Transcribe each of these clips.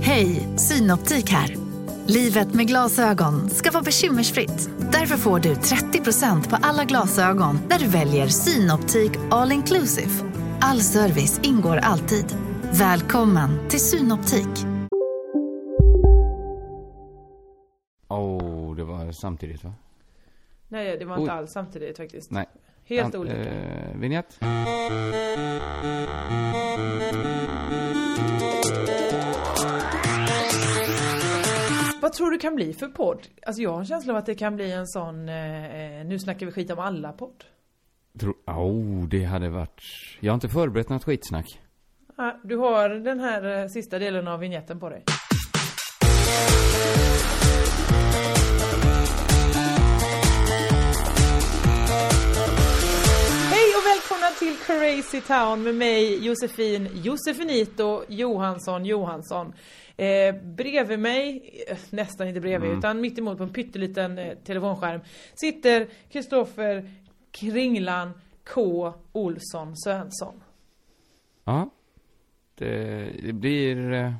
Hej, Synoptik här. Livet med glasögon ska vara bekymmersfritt. Därför får du 30% på alla glasögon när du väljer Synoptik All Inclusive. All service ingår alltid. Välkommen till Synoptik. Oh, det var samtidigt va? Nej, det var inte alls samtidigt faktiskt. Nej. Helt An- olika. Eh, vignett. Vad tror du kan bli för podd? Alltså jag har en känsla av att det kan bli en sån, eh, eh, nu snackar vi skit om alla podd. Tro, oh, det hade varit... Jag har inte förberett något skitsnack. Ja, du har den här eh, sista delen av vignetten på dig. Hej och välkomna till Crazy Town med mig Josefin Josefinito Johansson Johansson. Eh, bredvid mig, eh, nästan inte bredvid utan mitt emot på en pytteliten eh, telefonskärm sitter Kristoffer Kringlan K Olsson Svensson. Ja. Det, det blir... eh,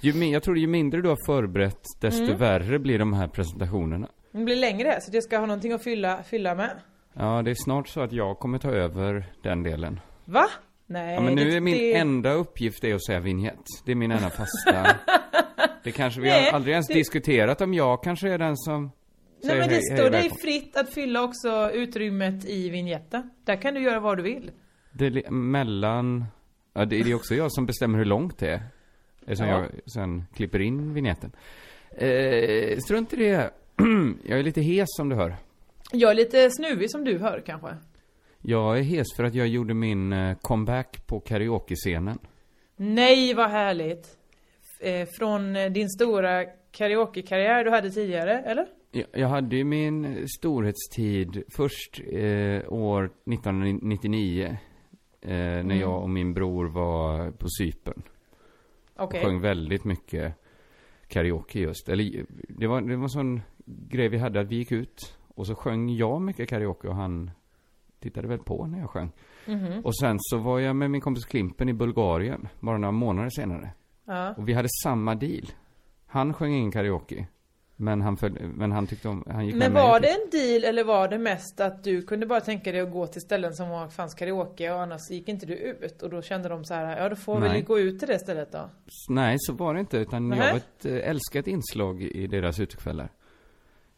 Ju, jag tror ju mindre du har förberett, desto Mm. värre blir de här presentationerna. Det blir längre så jag ska ha någonting att fylla, fylla med. Ja, det är snart så att jag kommer ta över den delen. Va? Nej, Ja, men nu det, är min det... enda uppgift är att säga vignett. Det är min enda fasta... det kanske vi Nej, har aldrig ens det- diskuterat om jag kanske är den som Nej men det hej, står dig fritt att fylla också utrymmet i vignetten. Där kan du göra vad du vill. Det är mellan... Ja, det är också jag som bestämmer hur långt det är. Eftersom Ja. jag sen klipper in vignetten. Eh, strunt i det. jag är lite hes som du hör. Jag är lite snuvig som du hör kanske. Jag är hes för att jag gjorde min eh, comeback på karaoke-scenen. Nej vad härligt. Eh, Från eh, din stora karaoke-karriär du hade tidigare, eller? Jag, hade ju min storhetstid först eh, år 1999. Eh, när jag och min bror var på Cypern. Okej. sjöng väldigt mycket karaoke just. Eller det var, det var en sån grej vi hade att vi gick ut och så sjöng jag mycket karaoke och han tittade väl på när jag sjöng. Mhm. Och sen så var jag med min kompis Klimpen i Bulgarien bara några månader senare. Ja. Och vi hade samma deal. Han sjöng ingen karaoke. Men han, föl, men han tyckte om, han gick Men med var mig. det en deal eller var det mest att du kunde bara tänka dig att gå till ställen som var, fanns karaoke och annars gick inte du ut? Och då kände de så här, ja då får vi Nej. väl gå ut till det stället då? Nej, så var det inte. Utan jag Nähä. var ett eh, älskat inslag i deras utekvällar.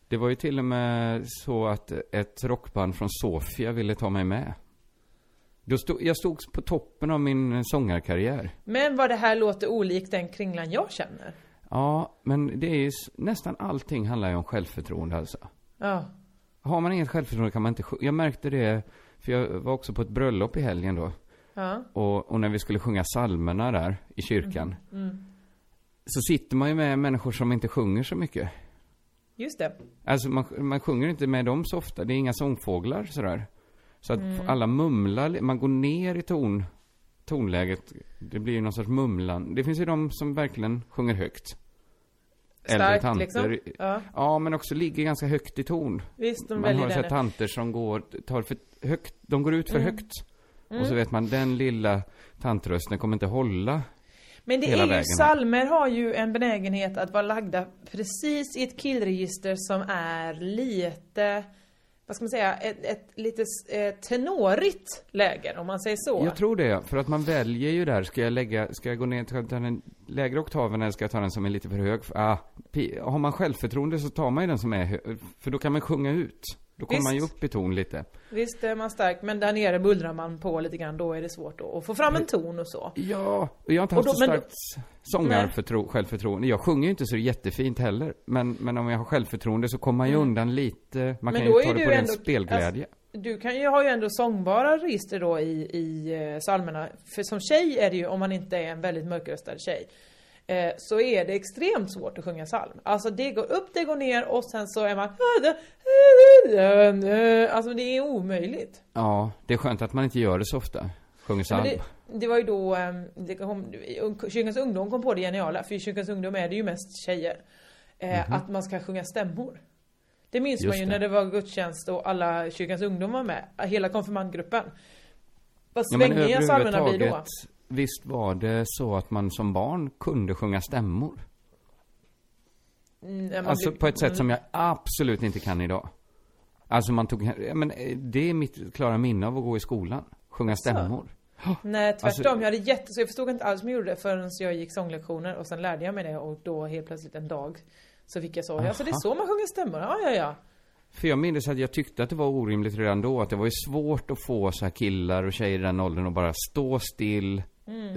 Det var ju till och med så att ett rockband från Sofia ville ta mig med. Då stod, jag stod på toppen av min sångarkarriär. Men vad det här låter olikt den kringlan jag känner. Ja, men det är ju, nästan allting handlar ju om självförtroende alltså. Ja. Har man inget självförtroende kan man inte sjunga. Jag märkte det, för jag var också på ett bröllop i helgen då. Ja. Och, och när vi skulle sjunga psalmerna där i kyrkan. Mm. Så sitter man ju med människor som inte sjunger så mycket. Just det. Alltså man, man sjunger inte med dem så ofta, det är inga sångfåglar sådär. Så att Mm. alla mumlar, man går ner i ton, tonläget. Det blir ju någon sorts mumlan. Det finns ju de som verkligen sjunger högt. Starkt liksom. Ja. Ja, men också ligger ganska högt i ton. Visst, de man har sett tanter som går, tar för högt, de går ut för Mm. högt. Och så vet man, den lilla tantrösten kommer inte hålla. Men det är ju, vägen salmer har ju en benägenhet att vara lagda precis i ett killregister som är lite, vad ska man säga, ett, ett lite eh, tenorigt läge om man säger så. Jag tror det, för att man väljer ju där, ska jag lägga, ska jag gå ner till den lägre oktaven eller ska jag ta den som är lite för hög? Ah, har man självförtroende så tar man ju den som är hög, för då kan man sjunga ut. Då kommer Visst. man ju upp i ton lite. Visst är man stark, men där nere bullrar man på lite grann, då är det svårt att, få fram en ton och så. Ja, och jag har inte haft då- så starkt sångarförtro, självförtroende. Jag sjunger ju inte så jättefint heller. Men, men om jag har självförtroende så kommer man ju Mm. undan lite. Man Men kan ju ta det på ren ändå- spelglädje. Du kan ju, har ju ändå sångbara register då i, i eh, psalmerna. För som tjej är det ju, om man inte är en väldigt mörkröstad tjej, eh, så är det extremt svårt att sjunga psalm. Alltså det går upp, det går ner och sen så är man Alltså det är omöjligt. Ja, det är skönt att man inte gör det så ofta. Sjunger psalm. det, det var ju då ehm, det kom, Kyrkans ungdom kom på det geniala, för i Kyrkans ungdom är det ju mest tjejer. Eh, Att man ska sjunga stämmor. Det minns. Just man ju det. när det var gudstjänst och alla Kyrkans ungdom var med. Hela konfirmandgruppen. Vad Ja, svängiga psalmerna blir då. Visst var det så att man som barn kunde sjunga stämmor? Mm, Alltså blir- på ett sätt som jag absolut inte kan idag. Alltså man tog, men eh, det är mitt klara minne av att gå i skolan. Sjunga stämmor. Nej tvärtom, Alltså- jag hade jätte, så jag förstod inte alls som jag gjorde det förrän jag gick sånglektioner och sen lärde jag mig det och då helt plötsligt en dag så fick jag så, ja så det är så man sjunger stämmor, ja ja ja. För jag minns att jag tyckte att det var orimligt redan då. Att det var ju svårt att få så här killar och tjejer i den åldern att bara stå still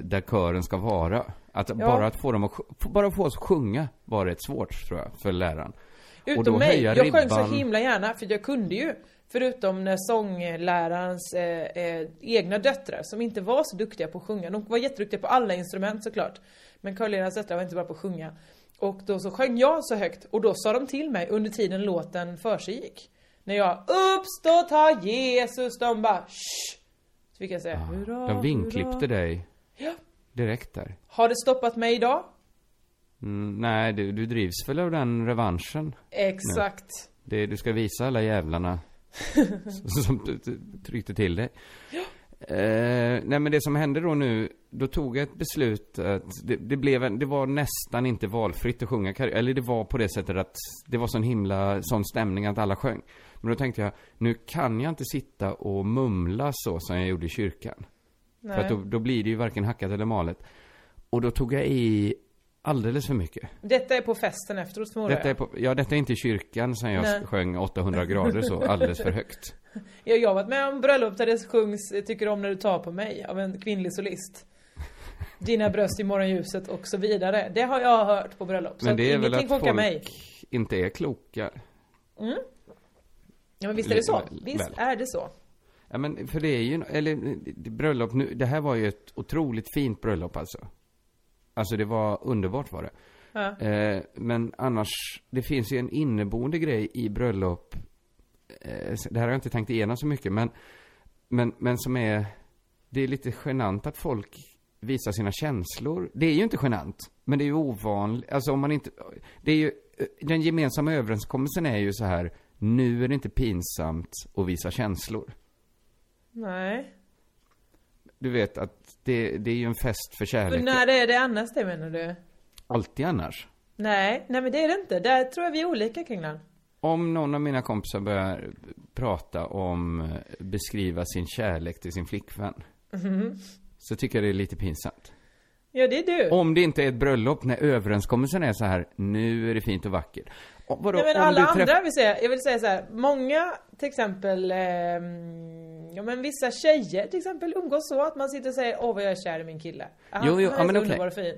där kören ska vara. Att bara att få dem att, bara få oss att sjunga var rätt svårt tror jag, för läraren. Utom mig, jag sjöng så ribban. himla gärna för jag kunde ju Förutom när sånglärarens eh, eh, egna döttrar som inte var så duktiga på att sjunga. De var jätteduktiga på alla instrument såklart. Men körlärarens döttrar var inte bra på att sjunga. Och då så sjöng jag så högt och då sa de till mig under tiden låten försiggick. När jag uppstått har Jesus, de bara Shh! Så fick jag säga hurra, De vinklippte hurra. dig Ja. direkt där. Har det stoppat mig idag? Mm, nej, du, du drivs väl av den revanschen? Exakt. Det, du ska visa alla jävlarna som, tryckte till dig. Eh, nej men det som hände då nu, då tog jag ett beslut att det, det blev en, det var nästan inte valfritt att sjunga. Eller det var på det sättet att det var sån himla, sån stämning att alla sjöng. Men då tänkte jag, nu kan jag inte sitta och mumla så som jag gjorde i kyrkan. För att då, då blir det ju varken hackat eller malet. Och då tog jag i alldeles för mycket. Detta är på festen efteråt förmodar Detta är på, ja, detta är inte i kyrkan sen jag Nej. sjöng 800 grader så, alldeles för högt. Ja, jag har varit med om bröllop där det sjungs Tycker om när du tar på mig av en kvinnlig solist. Dina bröst i morgonljuset och så vidare. Det har jag hört på bröllop. Men det är väl att folk mig. inte är kloka. Ja men visst är det så. Visst är det så. Ja men för det är ju, eller bröllop nu, det här var ju ett otroligt fint bröllop alltså. Alltså det var underbart var det. Ja. Eh, men annars, det finns ju en inneboende grej i bröllop. Eh, det här har jag inte tänkt igenom så mycket men, men, men som är, det är lite genant att folk visar sina känslor. Det är ju inte genant, men det är ju ovanligt. Alltså om man inte, det är ju, eh, den gemensamma överenskommelsen är ju så här, nu är det inte pinsamt att visa känslor. Nej. Du vet att det, det är ju en fest för Men kärlek. när är det annars det menar du? Alltid annars. Nej, nej men det är det inte. Där tror jag vi är olika kring den. Om någon av mina kompisar börjar prata om, eh, beskriva sin kärlek till sin flickvän. Mhm. Så tycker jag det är lite pinsamt. Ja det är du. Om det inte är ett bröllop när överenskommelsen är så här, nu är det fint och vackert. Vadå, Nej men alla träff- andra vill säga, jag vill säga så här, många till exempel, ehm, ja men vissa tjejer till exempel umgås så att man sitter och säger åh vad jag är kär i min kille. Han, Jo, jo, han ja, men så okej. underbar och fin.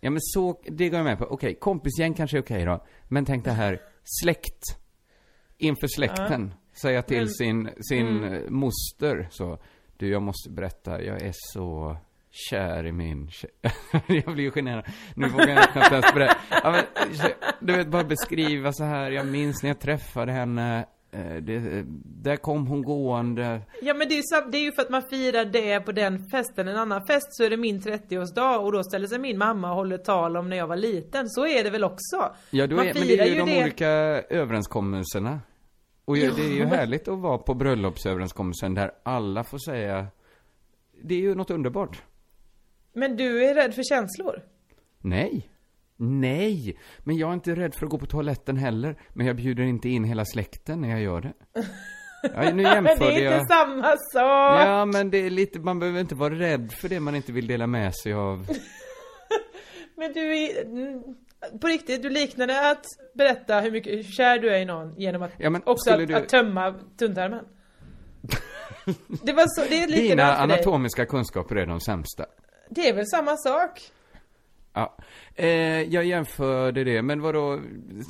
Ja men så, det går jag med på. Okej, kompisgäng kanske är okej då. Men tänk det här, släkt. Inför släkten. Säga till Men- sin, sin Mm. eh, moster så. Du, jag måste berätta, jag är så kär i min tjej. jag blir ju generad. Nu vågar jag knappt ens berätta. Ja, men, du vet, bara beskriva så här. Jag minns när jag träffade henne. eh, Det, där kom hon gående. Ja men det är, ju, sam- det är ju för att man firar det på den festen. En annan fest så är det min 30-årsdag och då ställer sig min mamma och håller tal om när jag var liten. Så är det väl också? Ja, då man är, men det är ju, de det. olika överenskommelserna. Och ju, det är ju härligt att vara på bröllopsöverenskommelsen där alla får säga Det är ju något underbart. Men du är rädd för känslor? Nej. Nej. Men jag är inte rädd för att gå på toaletten heller. Men jag bjuder inte in hela släkten när jag gör det. Ja, nu Men det jämförde är inte jag. samma sak! Ja, men det är lite, man behöver inte vara rädd för det man inte vill dela med sig av. Men du är... På riktigt, du liknade att berätta hur mycket hur kär du är i någon genom att Ja, också att, du- att tömma tunntarmen. Det var så, det är Dina likadant dig. anatomiska kunskaper är de sämsta. Det är väl samma sak? Ja, eh, jag jämförde det, men vadå,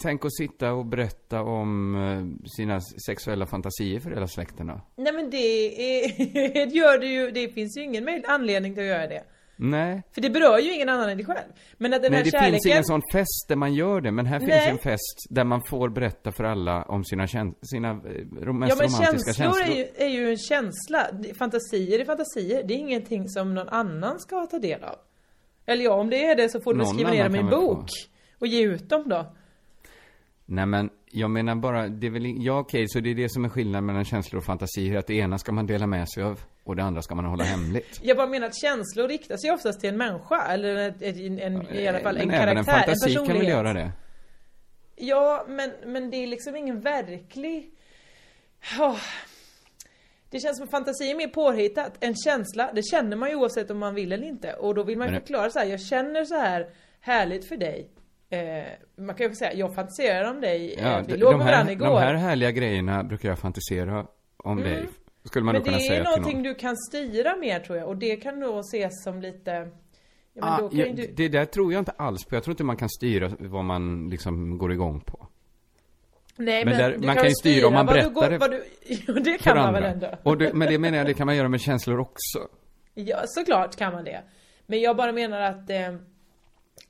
tänk att sitta och berätta om eh, sina sexuella fantasier för hela släkten då? Nej men det är, det gör det ju, det finns ju ingen anledning till att göra det. Nej. För det berör ju ingen annan än dig själv. Men att den Nej, här det kärleken... finns ingen sån fest där man gör det, men här finns Nej. en fest där man får berätta för alla om sina, käns- sina eh, mest Ja men romantiska känslor, känslor. Är, ju, är ju en känsla. Fantasier är fantasier. Det är ingenting som någon annan ska ta del av. Eller ja, om det är det så får du Någon skriva ner dem i en bok. Och ge ut dem då. Nej men, jag menar bara, det är väl, ja okej, så det är det som är skillnaden mellan känslor och fantasier, att det ena ska man dela med sig av, och det andra ska man hålla hemligt. Jag bara menar att känslor riktar sig oftast till en människa. Eller en, en, i alla fall en även en karaktär, fantasi kan väl göra det? Ja, men, men det är liksom ingen verklig... Åh. Det känns som fantasi är mer påhittat. En känsla, det känner man ju oavsett om man vill eller inte. Och då vill man ju förklara så här, jag känner så här härligt för dig. Eh, man kan ju säga, jag fantiserar om dig. Ja, eh, vi de, låg med varandra igår. de här härliga grejerna brukar jag fantisera om dig. Skulle man men kunna det är säga till någonting någon. du kan styra mer tror jag. Och det kan nog ses som lite... Ja, men Ah, då kan ja, du... Det där tror jag inte alls på. Jag tror inte man kan styra vad man liksom går igång på. Nej, men där- du man kan ju styra om man vad du berättar går- det vad du... Jo, det kan man väl ändå. Och det, men det menar jag, det kan man göra med känslor också. Ja, såklart kan man det. Men jag bara menar att... Eh,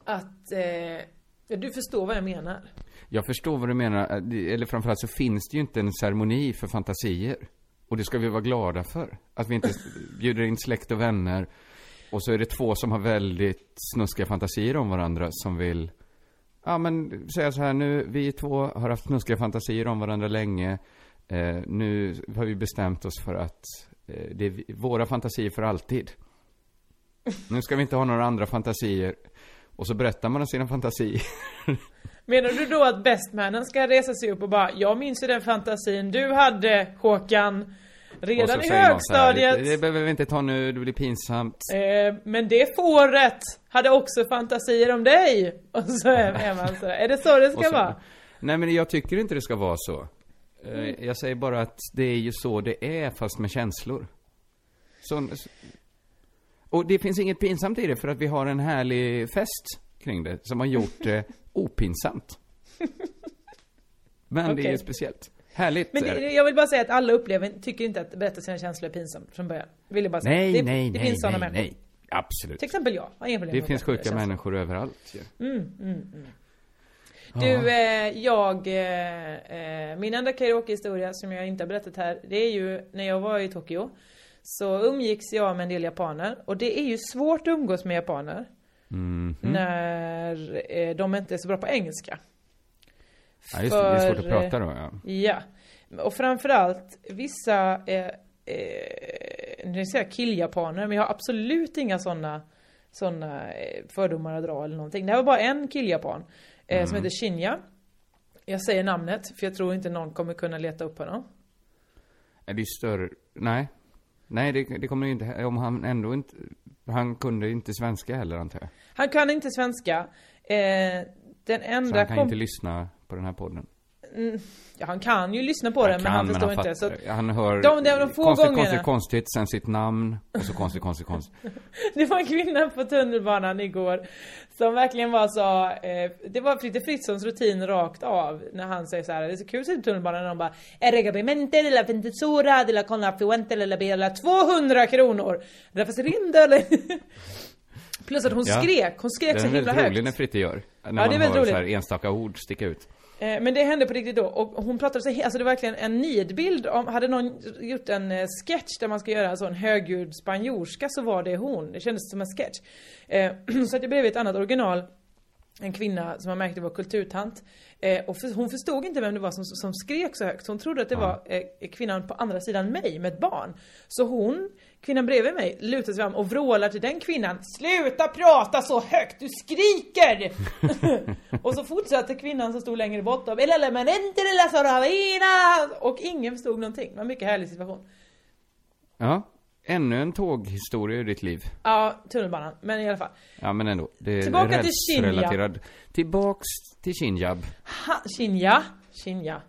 att... Eh, ja, du förstår vad jag menar. Jag förstår vad du menar, eh, eller framförallt så finns det ju inte en ceremoni för fantasier. Och det ska vi vara glada för. Att vi inte bjuder in släkt och vänner. Och så är det två som har väldigt snuskiga fantasier om varandra som vill Ja men säga så här nu, vi två har haft snuskiga fantasier om varandra länge. Eh, nu har vi bestämt oss för att eh, det är våra fantasier för alltid. Nu ska vi inte ha några andra fantasier. Och så berättar man om sina fantasier. Menar du då att bestmannen ska resa sig upp och bara Jag minns ju den fantasin du hade Håkan Redan i så här, högstadiet Det, behöver vi inte ta nu, det blir pinsamt. eh, Men det fåret hade också fantasier om dig Och så är, man så Är det så det ska så- vara? Nej men jag tycker inte det ska vara så. Eh, Mm. Jag säger bara att det är ju så det är fast med känslor. Så, och det finns inget pinsamt i det för att vi har en härlig fest kring det som har gjort det opinsamt. Men det är speciellt. Härligt. Men det, det. jag vill bara säga att alla upplever, tycker inte att berätta sina känslor är pinsamt från början. Vill jag bara säga. Nej, det, nej, det nej, finns sådana nej, människor. nej. Absolut. Till exempel jag, har inga problem Det finns sjuka människor överallt ju. Du, eh, jag, eh, eh, min enda karaoke-historia som jag inte har berättat här, det är ju när jag var i Tokyo. Så umgicks jag med en del japaner och det är ju svårt att umgås med japaner. Mhm. När eh, de inte är så bra på engelska. Ja, just det. Det är svårt att För, prata då, ja. Ja. Och framförallt vissa, eh, eh, nu säger jag killjapaner, men jag har absolut inga sådana såna eh, fördomar att dra eller någonting. Det här var bara en killjapan eh, som heter Shinya. Jag säger namnet, för jag tror inte någon kommer kunna leta upp honom. Är det större? Nej. Nej, det, det kommer inte, om han ändå inte, han kunde inte svenska heller antar jag. Han kan inte svenska. Eh, den Så enda han kan kom- inte lyssna på den här podden. Ja, han kan ju lyssna på den, men han förstår inte. Så Han hör De- de- de få konstigt, gångerna. konstigt, konstigt, sen sitt namn, och så konstigt, konstigt, konstigt. Det var en kvinna på tunnelbanan igår som verkligen var så, eh, det var Fritte Fritzons rutin rakt av när han säger så här, det är så kul att sitta på tunnelbanan och de bara Erregabimenter de la conafluente de la bela 200 kronor! Därför rinda eller... Plus att hon Ja. skrek, hon skrek så är himla väldigt rolig högt. när Fritte gör. När Ja, man det är hör väldigt så här roligt. enstaka ord sticka ut. Eh, men det hände på riktigt då och hon pratade så alltså det var verkligen en nidbild om, hade någon gjort en eh, sketch där man ska göra alltså en sån högljudd spanjorska så var det hon. Det kändes som en sketch. Eh, så att det blev ett annat original en kvinna som man märkte var kulturtant. Eh, och för, hon förstod inte vem det var som, som skrek så högt. Hon trodde att det var eh, kvinnan på andra sidan mig med ett barn. Så hon, kvinnan bredvid mig, lutar sig fram och vrålar till den kvinnan. Sluta prata så högt, du skriker! och så fortsatte kvinnan som stod längre bort. Och ingen förstod någonting. Det var en mycket härlig situation. Ja, ännu en tåghistoria i ditt liv. Ja, tunnelbanan. Men i alla fall. Ja, men ändå. Det är Tillbaka till Shinja. Tillbaks till Shinjab. Ha, Shinja. Shinja.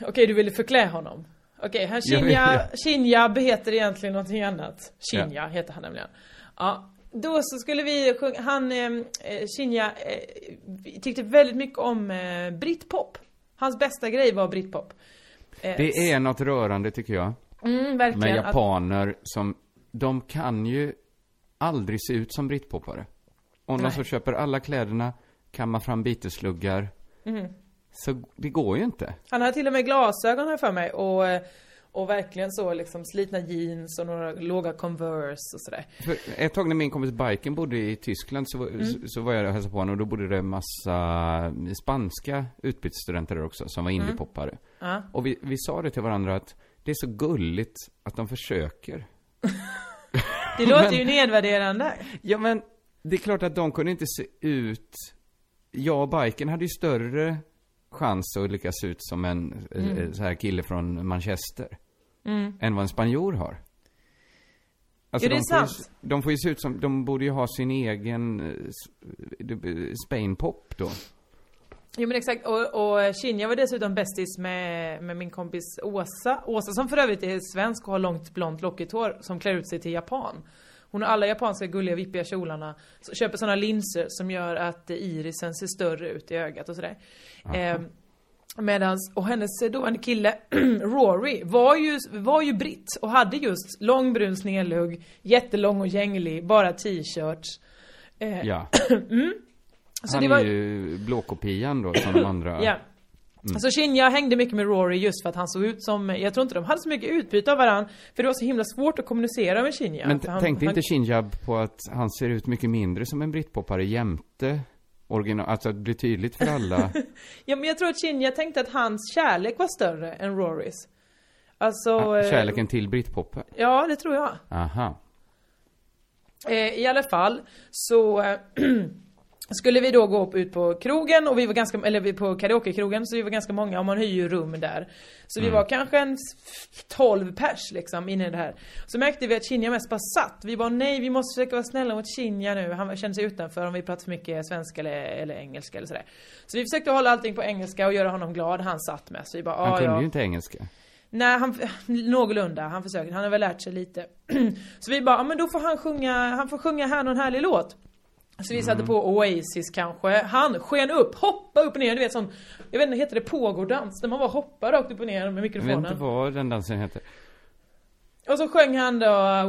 Okej, du ville förklä honom. Okej, han Ja, Shinja, ja. Shinjab heter egentligen någonting annat. Shinja heter han nämligen. Ja, då så skulle vi sjunga, han, eh, eh, Shinja, eh, vi tyckte väldigt mycket om eh, britpop. Hans bästa grej var britpop. Eh, Det är något rörande tycker jag. Mm, Med verkligen. Japaner som, de kan ju aldrig se ut som britpoppare. Om de så köper alla kläderna, kammar fram Beatles-luggar. Mhm. Så det går ju inte. Han har till och med glasögon här för mig och, och verkligen så liksom slitna jeans och några låga Converse och sådär. För ett tag när min kompis Biken bodde i Tyskland så, Mm. så, så var jag och hälsade på honom och då bodde det en massa spanska utbytesstudenter där också som var Mm. indiepoppare. Ja. Och vi, vi sa det till varandra att det är så gulligt att de försöker. Det låter ju nedvärderande. Ja men, det är klart att de kunde inte se ut... Jag och Biken hade ju större chans att lyckas se ut som en eh, så här kille från Manchester. Än vad en spanjor har. Alltså Jo, det är de, får ju, sant. de får ju se ut som, de borde ju ha sin egen eh, Spain-pop då. Jo men exakt, och, och Shinja var dessutom bästis med, med min kompis Åsa. Åsa som för övrigt är svensk och har långt blont lockigt hår som klär ut sig till japan. Hon har alla japanska gulliga vippiga kjolarna, så köper sådana linser som gör att irisen ser större ut i ögat och sådär. Eh, Medans, och hennes dåvarande kille Rory var ju, var ju britt och hade just lång brun snedlugg, jättelång och gänglig, bara t-shirts. Eh, Ja. så Han var, är ju blåkopian då, som de andra. Ja. Så Shinja hängde mycket med Rory just för att han såg ut som, jag tror inte de hade så mycket utbyte av varandra För det var så himla svårt att kommunicera med Shinja Men han, tänkte han, inte Shinjab på att han ser ut mycket mindre som en britpoppare jämte original, alltså att det blir tydligt för alla. Ja men jag tror att Shinja tänkte att hans kärlek var större än Rorys Alltså eh, Kärleken till britpoppen. Ja det tror jag Aha. Eh, I alla fall så eh, skulle vi då gå upp ut på krogen och vi var ganska, eller på karaokekrogen så vi var ganska många och man hyr ju rum där. Så vi var kanske en f- 12 pers liksom inne i det här. Så märkte vi att Shinja mest bara satt. Vi bara nej vi måste försöka vara snälla mot Shinja nu. Han kände sig utanför om vi pratar för mycket svenska eller, eller engelska eller sådär. Så vi försökte hålla allting på engelska och göra honom glad. Han satt mest. Så vi bara Han ah, kunde ja. ju inte engelska. Nej, han, någorlunda. Han försöker. Han har väl lärt sig lite. så vi bara, ja men då får han sjunga, han får sjunga här någon härlig låt. Så vi satte på Oasis kanske. Han sken upp, hoppa upp och ner. Du vet sån, jag vet inte, heter det pågårdans? Där man bara hoppar rakt upp och ner med Jag vet mikrofonen. inte vad den dansen heter. Och så sjöng han då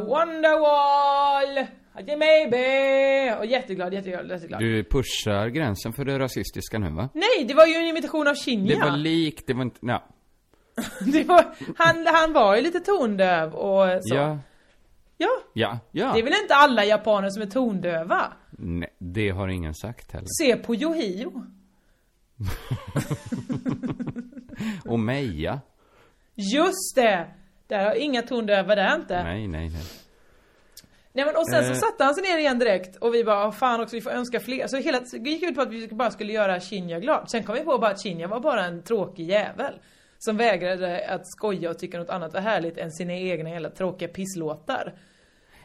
Wonderwall, Maybe. Och jätteglad, jätteglad, jätteglad. Du pushar gränsen för det rasistiska nu va? Nej, det var ju en imitation av Shinja. Det var likt, det var inte, ja. Det var, han, han var ju lite tondöv och så. Ja. Ja. Ja, ja. Det är väl inte alla japaner som är tondöva? Nej, det har ingen sagt heller. Se på Yohio. Och Meja. Just det! Där har inga tondöva där inte. Nej. Nej, nej, nej. men och sen så Eh. satte han sig ner igen direkt och vi bara, "Ah, fan också vi får önska fler. Så hela, det gick ut på att vi bara skulle göra Shinja glad. Sen kom vi på bara att Shinja var bara en tråkig jävel. Som vägrade att skoja och tycka något annat var härligt än sina egna jävla tråkiga pisslåtar.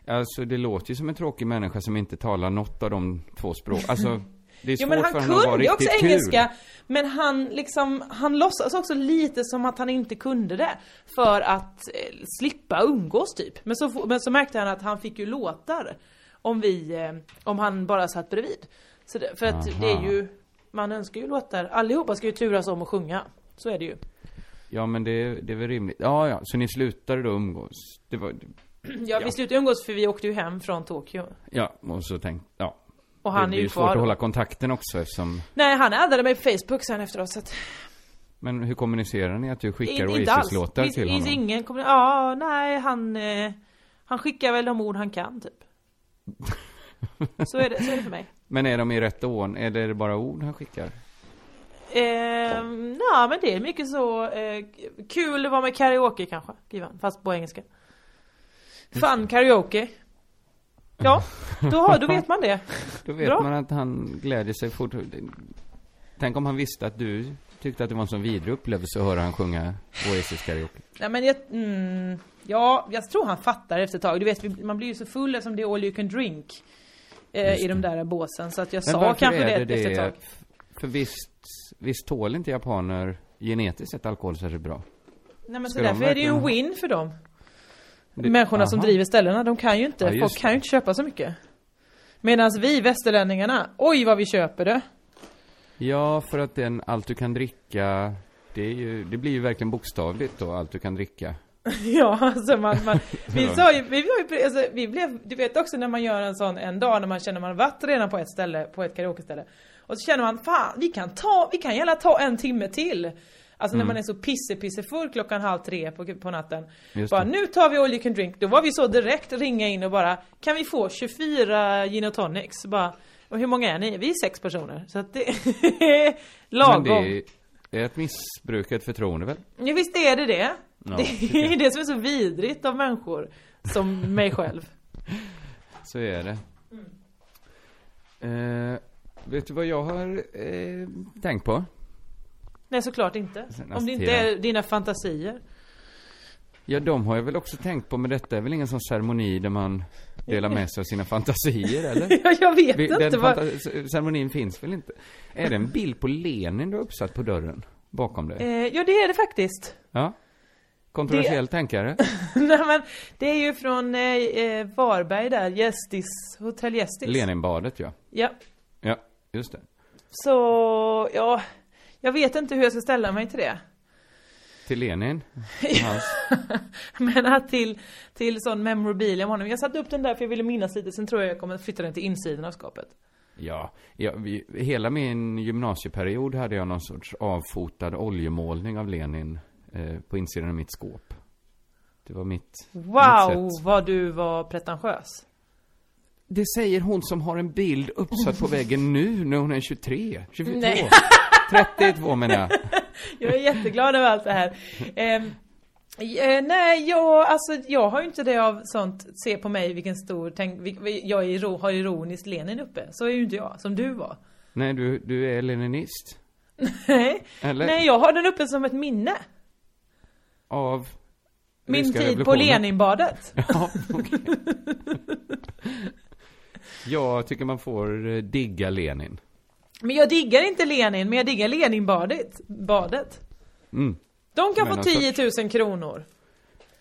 Alltså det låter ju som en tråkig människa som inte talar något av de två språk. Alltså, det är Jo svårt men för han honom att vara ju också riktigt engelska kul. Men han liksom, han låtsas också lite som att han inte kunde det För att eh, slippa umgås typ men så, men så märkte han att han fick ju låtar Om vi, eh, om han bara satt bredvid så det, För att Aha. det är ju Man önskar ju låtar, allihopa ska ju turas om att sjunga Så är det ju Ja men det, det är väl rimligt. Ja, ja, så ni slutade då umgås? Det var, Ja, vi slutade umgås för vi åkte ju hem från Tokyo ja, och så tänkte, ja. Och det han är blir ju ju svårt kvar att då. hålla kontakten också eftersom, Nej han addade mig på Facebook sen efteråt så att men hur kommunicerar ni att du skickar inte alls. Oasis-låtar till honom? ingen kommer, ja, nej han eh, Han skickar väl de ord han kan typ Så är det, så är det för mig Men är de i rätt ordning? Är det bara ord han skickar? Ehm, Ja men det är mycket så eh, Kul att vara med karaoke kanske, skriver han, fast på engelska Fun karaoke Ja, då, har, då vet man det Då vet Bra. man att han glädjer sig fort. Tänk om han visste att du tyckte att det var en sån vidrig upplevelse att höra han sjunga Oasis karaoke. Nej men jag, mm, ja, jag tror han fattar efter ett tag. Du vet, man blir ju så full eftersom det är all you can drink. Eh, I de det. där båsen. Så att jag Men sa kanske är det, efter ett tag. För visst, visst tål inte japaner genetiskt sett alkohol särskilt bra. Nej men så Ska de därför är det ju en win för dem. Det- Människorna som aha. driver ställena, de kan ju inte, Ja, folk kan ju inte köpa så mycket. Medan vi västerlänningarna, oj vad vi köper det. Ja, för att den allt du kan dricka, det, är ju, det blir ju verkligen bokstavligt då, allt du kan dricka. Ja, alltså man, man vi sa ju, vi var ju, alltså, vi blev, du vet också när man gör en sån en dag när man känner man varit redan på ett ställe, på ett karaokeställe. Och så känner man, fan vi kan ta, vi kan gärna ta en timme till. Alltså när Mm. man är så pisse pisse full klockan halv tre på, på natten. Just bara det. nu tar vi all you can drink. Då var vi så direkt ringa in och bara, kan vi få 24 gin och tonics? Bara, och hur många är ni? Vi är sex personer. Så att det är Men lagom. det är ett missbruk, ett förtroende väl? Ja visst är det det. Ja, det jag. är det som är så vidrigt av människor. Som mig själv. Så är det. Eh, vet du vad jag har eh, tänkt på? Nej såklart inte. Senaste Om det inte är dina fantasier. Ja, de har jag väl också tänkt på, men detta är väl ingen sån ceremoni där man delar med sig av sina fantasier, eller? Ja, jag vet Vi- inte vad... ceremonin finns väl inte? Är det en bild på Lenin du har uppsatt på dörren? Bakom dig? Eh, ja det är det faktiskt. Ja? Kontroversiell tänkare? Nej men det är ju från eh, eh, Varberg där, Gästis, Hotell Gästis. Leninbadet, ja. Ja. Ja, just det. Så, ja. Jag vet inte hur jag ska ställa mig till det. Till Lenin? Men att till, till sån memorabilia om honom. Jag satte upp den där för jag ville minnas lite, sen tror jag jag kommer flytta den till insidan av skapet. Ja, ja vi, hela min gymnasieperiod hade jag någon sorts avfotad oljemålning av Lenin eh, på insidan av mitt skåp. Det var mitt, Wow, mitt vad du var pretentiös. Det säger hon som har en bild uppsatt på väggen nu när hon är 23, 22. Nej. 32 menar jag. Jag är jätteglad över allt det här. Ehm, eh, nej, jag, alltså, jag har ju inte det av sånt, se på mig vilken stor, tänk, vil- jag är, har ironiskt Lenin uppe. Så är ju inte jag, som du var. Nej, du, du är leninist. Nej, Eller? nej jag har den uppe som ett minne. Av? Min tid på. Leninbadet. Ja, okej. Jag tycker man får eh, digga Lenin. Men jag diggar inte Lenin, men jag diggar Leninbadet. Badet. Mm. De kan Men få någon 10 000 kronor.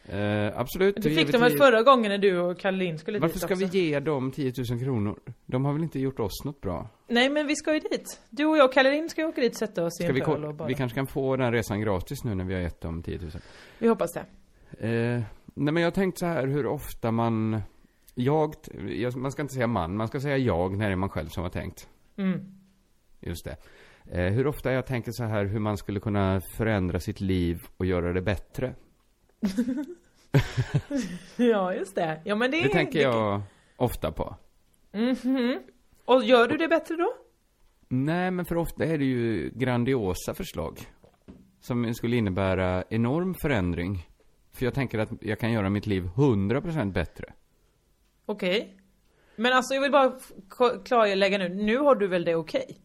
Eh, absolut. Det fick givetvis. de väl förra gången när du och Caroline skulle Varför dit ska också. vi ge dem 10 000 kronor? De har väl inte gjort oss något bra? Nej men vi ska ju dit. Du och jag och Caroline ska ju åka dit och sätta oss i Ska en vi, och bara... vi kanske kan få den resan gratis nu när vi har gett dem 10 000. vi hoppas det. Eh, nej men jag har tänkt så här hur ofta man... Jag, jag, man ska inte säga man, man ska säga jag när det är man själv som har tänkt. Mm. Just det. Eh, hur ofta jag tänker så här hur man skulle kunna förändra sitt liv och göra det bättre. Ja, just det. Ja, men det, Det tänker jag ofta på. Mhm. Och gör du det bättre då? Nej, men för ofta är det ju grandiosa förslag. Som skulle innebära enorm förändring. För jag tänker att jag kan göra mitt liv 100% bättre. Okej. Men alltså jag vill bara klarlägga nu. Nu har du väl det okej?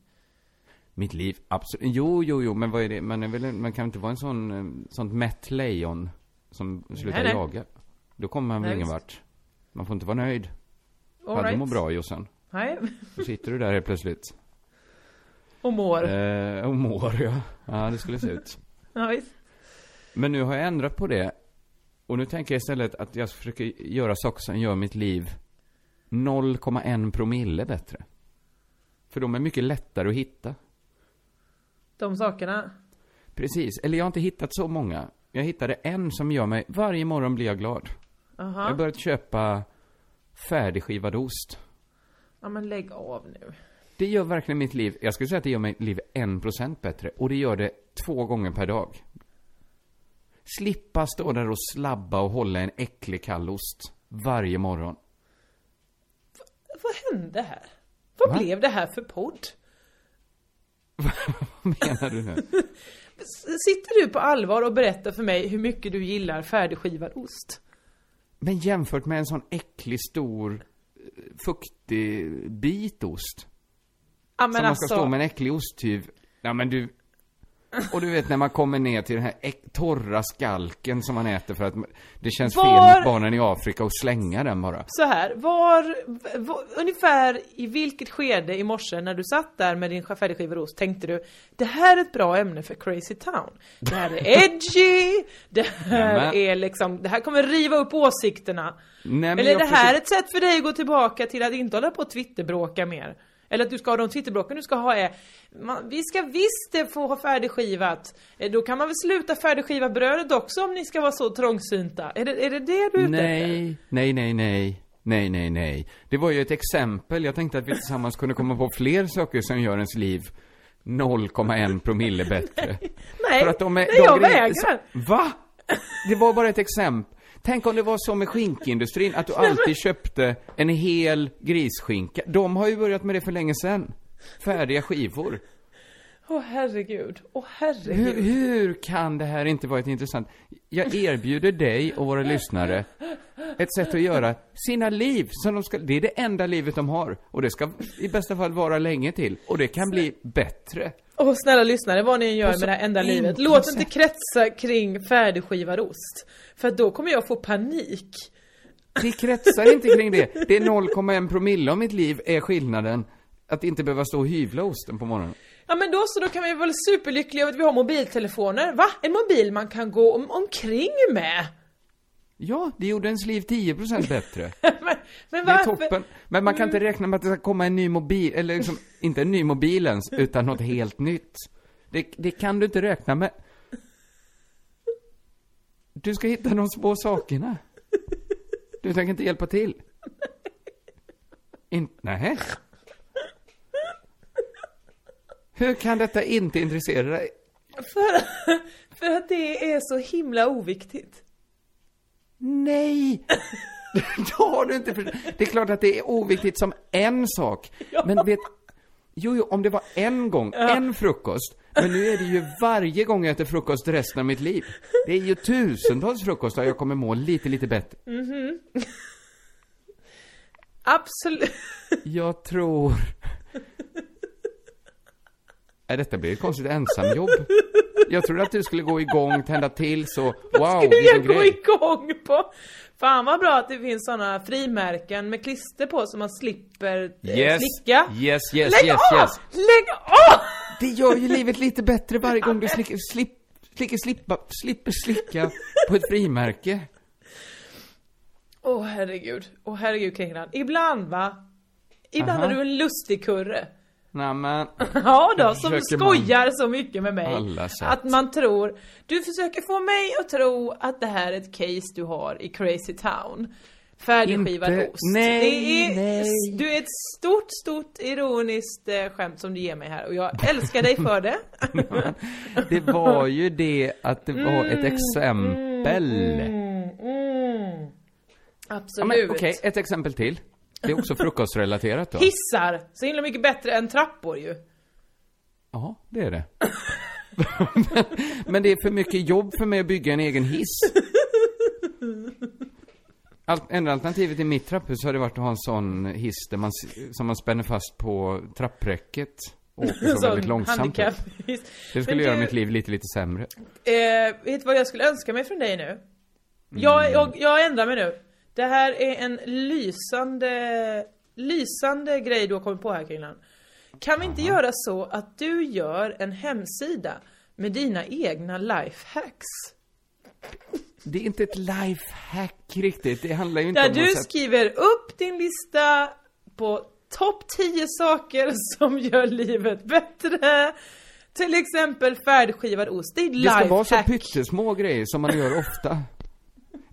Mitt liv, absolut. Jo, jo, jo, men vad är det? Man, är väl, man kan inte vara en sån, eh, sånt mätt lejon som slutar Nej, jaga. Då kommer man väl ingen vart. Man får inte vara nöjd. All Hade right. du må bra, Jossan. Nej. Då sitter du där helt plötsligt. Och mår. Eh, och mår, ja. Ja, det skulle se ut. Ja, visst. Men nu har jag ändrat på det. Och nu tänker jag istället att jag försöker göra saker som gör mitt liv 0,1 promille bättre. För de är mycket lättare att hitta. De sakerna. Precis. Eller jag har inte hittat så många. Jag hittade en som gör mig, varje morgon blir jag glad. Jag har Aha. börjat köpa färdigskivad ost. Ja men lägg av nu. Det gör verkligen mitt liv, jag skulle säga att det gör mitt liv 1% bättre. Och det gör det två gånger per dag. Slippa stå där och slabba och hålla en äcklig kall ost varje morgon. Vad hände här? Vad Va? blev det här för podd? Vad menar du nu? Sitter du på allvar och berättar för mig hur mycket du gillar färdigskivad ost? Men jämfört med en sån äcklig, stor, eh, fuktig bit ost. Ja men som man ska alltså. stå med en äcklig osthyv. Ja men du... Och du vet när man kommer ner till den här torra skalken som man äter för att det känns fel Var- mot barnen i Afrika att slänga den bara. Så här, var, var, ungefär i vilket skede i morse när du satt där med din färdigskivad ost tänkte du Det här är ett bra ämne för Crazy Town. Det här är edgy, det här Nämen. är liksom, det här kommer riva upp åsikterna. Nej, men Eller det här försöker- ett sätt för dig att gå tillbaka till att inte hålla på och twitterbråka mer? Eller att du ska ha de twitterblocken du ska ha är man, Vi ska visst få ha färdigskivat eh, Då kan man väl sluta färdigskiva brödet också om ni ska vara så trångsynta Är det är det, det du är ute efter? Nej, nej, nej, nej. Nej, nej, nej. Det var ju ett exempel. Jag tänkte att vi tillsammans kunde komma på fler saker som gör ens liv 0,1 promille bättre. Nej, För att de är, nej de jag grejer- vägrar! Va? Det var bara ett exempel. Tänk om det var så med skinkindustrin, att du alltid köpte en hel grisskinka. De har ju börjat med det för länge sedan. Färdiga skivor. Åh herregud, åh Hur, herregud hur kan det här inte vara ett intressant... Jag erbjuder dig och våra lyssnare ett sätt att göra sina liv som de ska... Det är det enda livet de har. Och det ska i bästa fall vara länge till. Och det kan bli bättre. Åh snälla lyssnare, vad ni än gör med det här enda livet Låt inte kretsa kring färdigskivad ost För då kommer jag få panik Det kretsar inte kring det. Det är 0,1 promille av mitt liv är skillnaden att inte behöva stå och hyvla osten på morgonen. Ja men då så, då kan vi vara superlyckliga över att vi har mobiltelefoner Va? En mobil man kan gå om, omkring med? Ja, det gjorde ens liv 10% bättre. men, men Det är toppen. Men man kan inte räkna med att det ska komma en ny mobil, eller liksom, inte en ny mobil ens, utan något helt nytt. Det, det kan du inte räkna med. Du ska hitta de små sakerna. Du tänker inte hjälpa till? In, nej. Hur kan detta inte intressera dig? För, för att det är så himla oviktigt Nej! Det har du inte för... Det är klart att det är oviktigt som en sak. Men vet... Jo, jo, om det var en gång, en frukost. Men nu är det ju varje gång jag äter frukost resten av mitt liv. Det är ju tusentals frukostar jag kommer må lite, lite bättre. Absolut Jag tror... Nej, detta blir ett konstigt ensamjobb. Jag trodde att du skulle gå igång, tända till så, wow, skulle jag gå grej. igång på? Fan vad bra att det finns såna frimärken med klister på så man slipper eh, Yes, slicka yes, yes, Lägg yes, av! yes. Lägg av! Det gör ju livet lite bättre varje gång du slickar, slipp, slickar, slippa, slipper slicka på ett frimärke. Åh herregud, åh herregud Kringlan. Ibland va? Ibland Aha. har du en lustig kurre. Nämen, Ja då, som skojar så mycket med mig. Att man tror, du försöker få mig att tro att det här är ett case du har i Crazy Town. Färdigskivad Inte- ost. nej, är, nej. Du är ett stort, stort ironiskt eh, skämt som du ger mig här och jag älskar dig för det. det var ju det att det var ett exempel. Mm, mm. Ja, Absolut. men okej, ett exempel till. Det är också frukostrelaterat då. Hissar, så himla mycket bättre än trappor ju. Ja, det är det. men, men det är för mycket jobb för mig att bygga en egen hiss. Enda alternativet i mitt trapphus hade varit att ha en sån hiss där man, som man spänner fast på trappräcket och åker så väldigt långsamt. Det skulle Men göra du- mitt liv lite, lite sämre. Eh, vet du vad jag skulle önska mig från dig nu? Jag, Mm. jag, jag ändrar mig nu. Det här är en lysande, lysande grej du har kommit på här Kringlan. Kan vi inte göra så att du gör en hemsida med dina egna lifehacks? Det är inte ett lifehack riktigt. Det handlar ju inte Där om du något sätt... skriver upp din lista på topp 10 saker som gör livet bättre. Till exempel färdigskivad ost. Det är Det ska vara så lifehack. pyttesmå grejer som man gör ofta.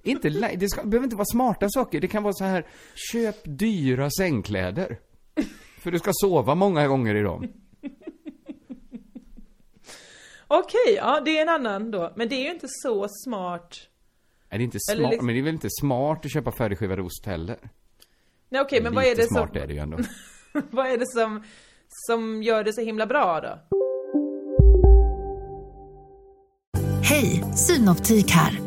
Inte det, ska, det behöver inte vara smarta saker. Det kan vara så här, köp dyra sängkläder. För du ska sova många gånger i dem. Okej, ja det är en annan då. Men det är ju inte så smart. Nej, det är inte smart, liksom- men det är väl inte smart att köpa färdigskivad ost heller. Nej okej, men vad är det smart som, är det ju ändå. vad är det som, som gör det så himla bra då? Hej, Synoptik här.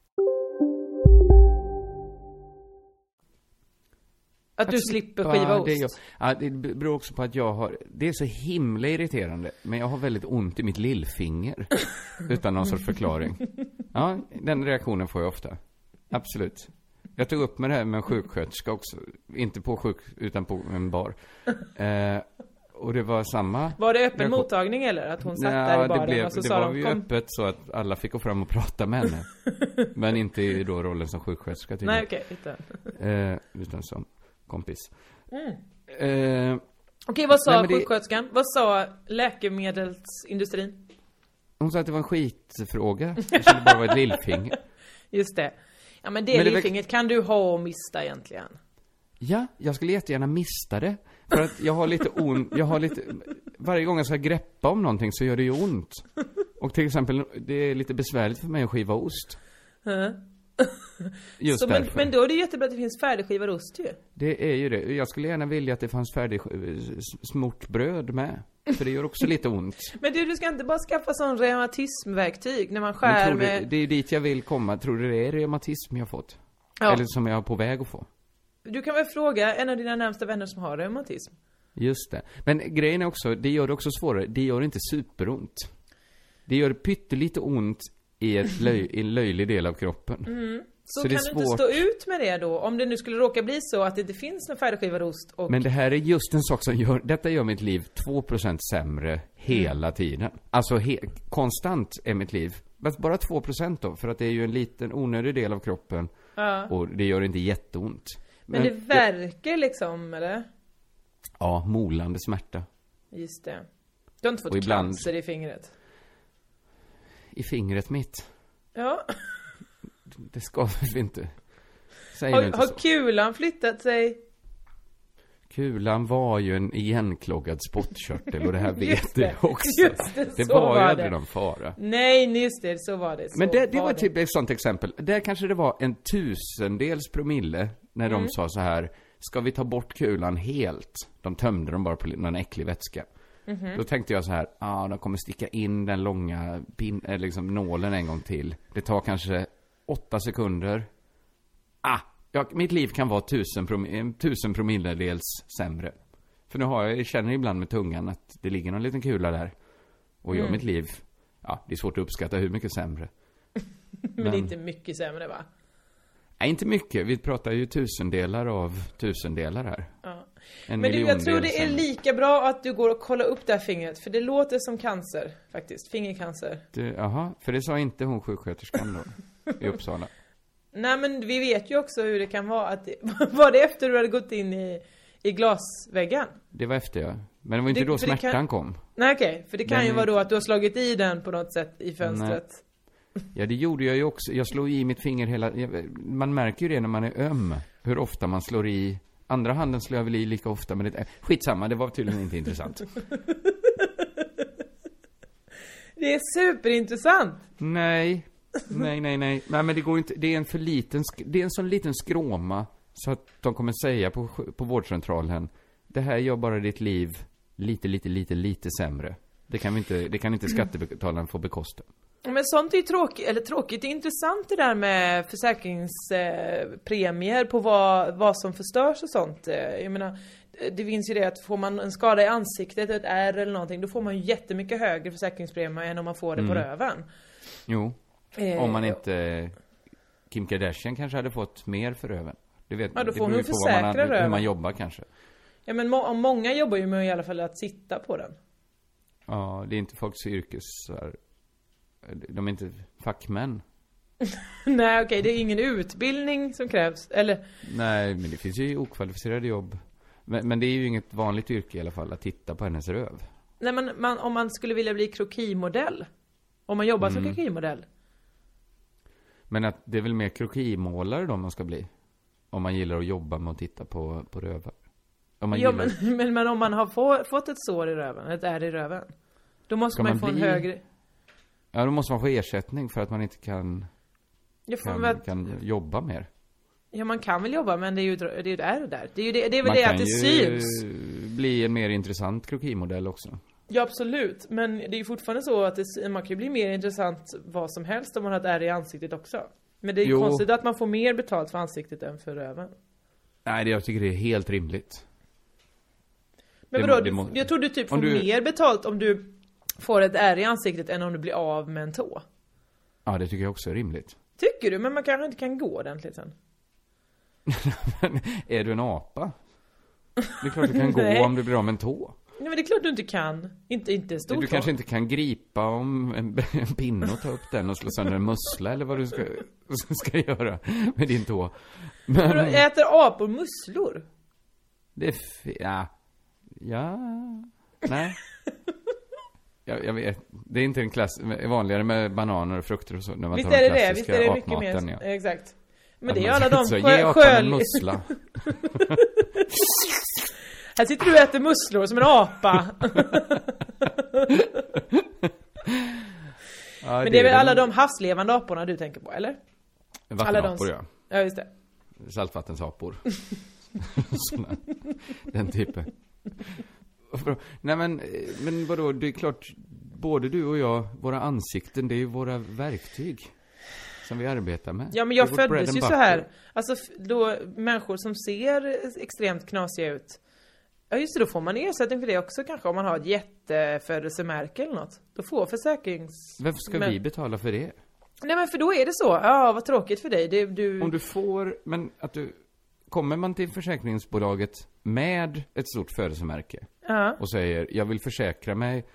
Att du slipper skiva Ja, ost? det, jag, ja, det beror också på att jag har, det är så himla irriterande, men jag har väldigt ont i mitt lillfinger. utan någon sorts förklaring. Ja, den reaktionen får jag ofta. Absolut. Jag tog upp med det här med en sjuksköterska också. Inte på sjuk, utan på en bar. Eh, och det var samma. Var det öppen mottagning eller? Att hon satt Nja, där i det, baren blev, och så det sa var de ju kom... öppet så att alla fick gå fram och prata med henne. Men inte i då rollen som sjuksköterska tydligen. Nej okej, utan. Eh, utan som kompis. Mm. Eh, Okej, vad sa Nej, men det- sjuksköterskan? Vad sa läkemedelsindustrin? hon sa att det var en skitfråga. Det skulle bara vara ett lillfinger. Just det. Ja men det Men det lillfingret kan du ha och mista egentligen. Ja, jag skulle jättegärna mista det. För att jag har lite ont, jag har lite, varje gång jag ska greppa om någonting så gör det ju ont. Och till exempel, det är lite besvärligt för mig att skiva ost. Just Så, men, men då är det jättebra att det finns färdigskivad ost ju. Det är ju det. Jag skulle gärna vilja att det fanns färdig smort bröd med. För det gör också lite ont. Men du, du ska inte bara skaffa sån reumatismverktyg när man skär tror du, med... det är dit jag vill komma. Tror du det är reumatism jag fått? Ja. Eller som jag är på väg att få? Du kan väl fråga en av dina närmsta vänner som har reumatism? Just det. Men grejen är också, det gör det också svårare. Det gör inte superont. Det gör pyttelite ont i, ett löj, i en löjlig del av kroppen. Mm. Så, Så kan du inte stå ut med det då? Om det nu skulle råka bli så att det inte finns någon färdigskivad ost och... Men det här är just en sak som gör, detta gör mitt liv 2% sämre hela Mm. tiden. Alltså he, konstant är mitt liv. Men bara 2% då, för att det är ju en liten onödig del av kroppen. Ja. Och det gör inte jätteont. Men det verkar liksom, eller? Ja, molande smärta. Just det. Du har inte fått Och ibland- cancer i fingret? I fingret mitt. Ja. Det ska vi inte. Säg Har, inte har så. kulan flyttat sig? Kulan var ju en igenkloggad spottkörtel och det här vet du också. just det, det så var ju var aldrig det. någon fara. Nej, just det, så var det. Så Men det, det var det. typ ett sånt exempel. Där kanske det var en tusendels promille när Mm. de sa så här, ska vi ta bort kulan helt? De tömde dem bara på någon äcklig vätska. Mhm. Då tänkte jag så här, ja, ah, de kommer sticka in den långa pin, eh, liksom nålen en gång till. Det tar kanske åtta sekunder. Ah, ja, mitt liv kan vara tusen, prom en tusen promilledels sämre. För nu har jag, jag känner ibland med tungan att det ligger någon liten kula där. Och gör Mm. mitt liv, ja, det är svårt att uppskatta hur mycket sämre. Men, men- inte mycket sämre va? Nej, inte mycket. Vi pratar ju tusendelar av tusendelar här. Ja. En Men du, jag tror det är lika bra att du går och kollar upp det här fingret. För det låter som cancer, faktiskt. Fingercancer. Jaha, för det sa inte hon sjuksköterskan då, i Uppsala. Nej men vi vet ju också hur det kan vara att Var det efter du hade gått in i, i glasväggen? Det var efter jag. Men det var inte Det- då smärtan kan- kom. Nej okej, för det kan Den ju vara då att du har slagit i den på något sätt i fönstret. Ja, det gjorde jag ju också. Jag slog i mitt finger hela... Man märker ju det när man är öm. Hur ofta man slår i... Andra handen slår jag väl i lika ofta, men det... äh, Skitsamma, det var tydligen inte intressant. Det är superintressant! Nej. Nej, nej, nej. Nej, men det går inte. Det är en för liten... Det är en sån liten skråma. Så att de kommer säga på, på vårdcentralen. Det här gör bara ditt liv lite, lite, lite, lite sämre. Det kan vi inte... Det kan inte skattebetalaren få bekosta. Men sånt är ju tråkigt, eller tråkigt, det är intressant det där med försäkringspremier på vad, vad som förstörs och sånt. Jag menar, det finns ju det att får man en skada i ansiktet, ett ärr eller någonting, då får man ju jättemycket högre försäkringspremie än om man får det på Mm. röven. Jo. Eh, Om man inte... Kim Kardashian kanske hade fått mer för röven. Det vet Ja, då det får beror hon ju på vad man, försäkra hur röven. man jobbar kanske. Ja men må, många jobbar ju med i alla fall att sitta på den. Ja, det är inte folks yrkes... De är inte fackmän. Nej okej, det är ingen utbildning som krävs. Eller, Nej, men det finns ju okvalificerade jobb. Men, men det är ju inget vanligt yrke i alla fall, att titta på hennes röv. nej men man, om man skulle vilja bli krokimodell. Om man jobbar som Mm. krokimodell. Men att det är väl mer krokimålare då man ska bli? Om man gillar att jobba med att titta på, på rövar. Om man Ja, gillar... men, men, men om man har få, fått ett sår i röven, ett ärr i röven. Då måste Ska man ju man få en bli- högre... Ja, då måste man få ersättning för att man inte kan, kan, väl, kan jobba mer. ja man kan väl jobba men det är ju det är ju där och där. Det är ju det, det är väl Man det kan att det ju syns. bli en mer intressant krokimodell också. Ja absolut, men det är ju fortfarande så att det, man kan ju bli mer intressant vad som helst om man har ett ärr i ansiktet också. Men det är ju Jo. konstigt att man får mer betalt för ansiktet än för röven. Nej, det, jag tycker det är helt rimligt. Men vadå, jag tror du typ får du- mer betalt om du får ett ärr i ansiktet än om du blir av med en tå. Ja, det tycker jag också är rimligt. Tycker du? Men man kanske inte kan gå ordentligt sen. Men är du en apa? Det är klart du kan gå om du blir av med en tå. Nej men det är klart du inte kan. Inte, inte en stor Du tå. kanske inte kan gripa om en, en pinne och ta upp den och slå sönder en mussla eller vad du ska, ska göra med din tå. Men Men äter apor musslor? det är ja. Ja. Nej. Jag, jag vet. Det är inte en klass, vanligare med bananer och frukter och så när man Visst tar den det det? Visst klassiska är det mycket mer? ja. Exakt. Men Att det är alla de så, sjö, sköl... mussla. Här sitter du och äter musslor som en apa. Ja, Men det är väl alla de havslevande aporna du tänker på, eller? Vattenapor ja. Ja, just det. Saltvattensapor. Den typen. Nej men, eh, men vadå, det är klart, både du och jag, våra ansikten, det är ju våra verktyg. Som vi arbetar med. Ja men jag föddes ju så här. Alltså då, människor som ser extremt knasiga ut. Ja just det, då får man ersättning för det också kanske om man har ett jättefödelsemärke eller något. Då får försäkrings... Varför ska men- vi betala för det? Nej men för då är det så. Ja vad tråkigt för dig. Det, du... Om du får, men att du, kommer man till försäkringsbolaget med ett stort födelsemärke Ja. och säger, jag vill försäkra mig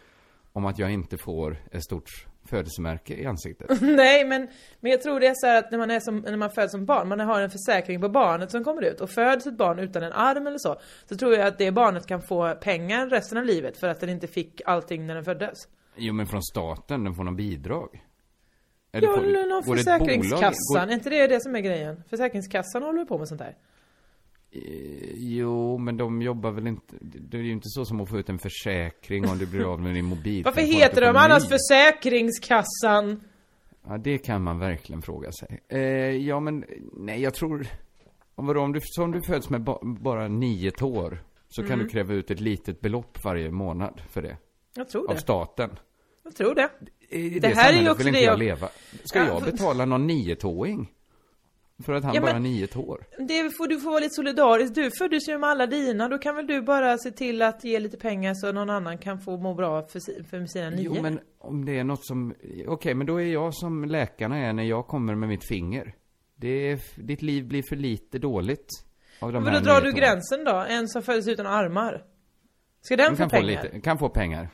om att jag inte får ett stort födelsemärke i ansiktet. Nej men, men jag tror det är så att när man, är som, när man föds som barn, man har en försäkring på barnet som kommer ut och föds ett barn utan en arm eller så. Så tror jag att det barnet kan få pengar resten av livet för att den inte fick allting när den föddes. Jo men från staten, den får någon bidrag. Ja, får- eller någon Försäkringskassan, går- är inte det det som är grejen? Försäkringskassan håller på med sånt där. Eh, Jo, men de jobbar väl inte... Det är ju inte så som att få ut en försäkring om du blir av med din mobil. Varför heter de annars Försäkringskassan? Ja, det kan man verkligen fråga sig. Eh, ja, men nej, jag tror... Om, vadå, om, du, om du föds med ba, bara nio tår så kan Mm. du kräva ut ett litet belopp varje månad för det. Jag tror Av det. staten. Jag tror det. I Det här är ju också vill inte det jag jag- leva. Ska Ja, jag betala någon niotåing? För att han Ja, bara har nio tår? Det får du får vara lite solidarisk. Du föddes ju med alla dina. Då kan väl du bara se till att ge lite pengar så någon annan kan få må bra för, för sina nio? Jo, men om det är något som... Okej, men då är jag som läkarna är när jag kommer med mitt finger. Det är, ditt liv blir för lite dåligt. Av de Men då drar du tåren. gränsen då? En som föddes utan armar? Ska den Den få kan pengar? få lite, kan få pengar.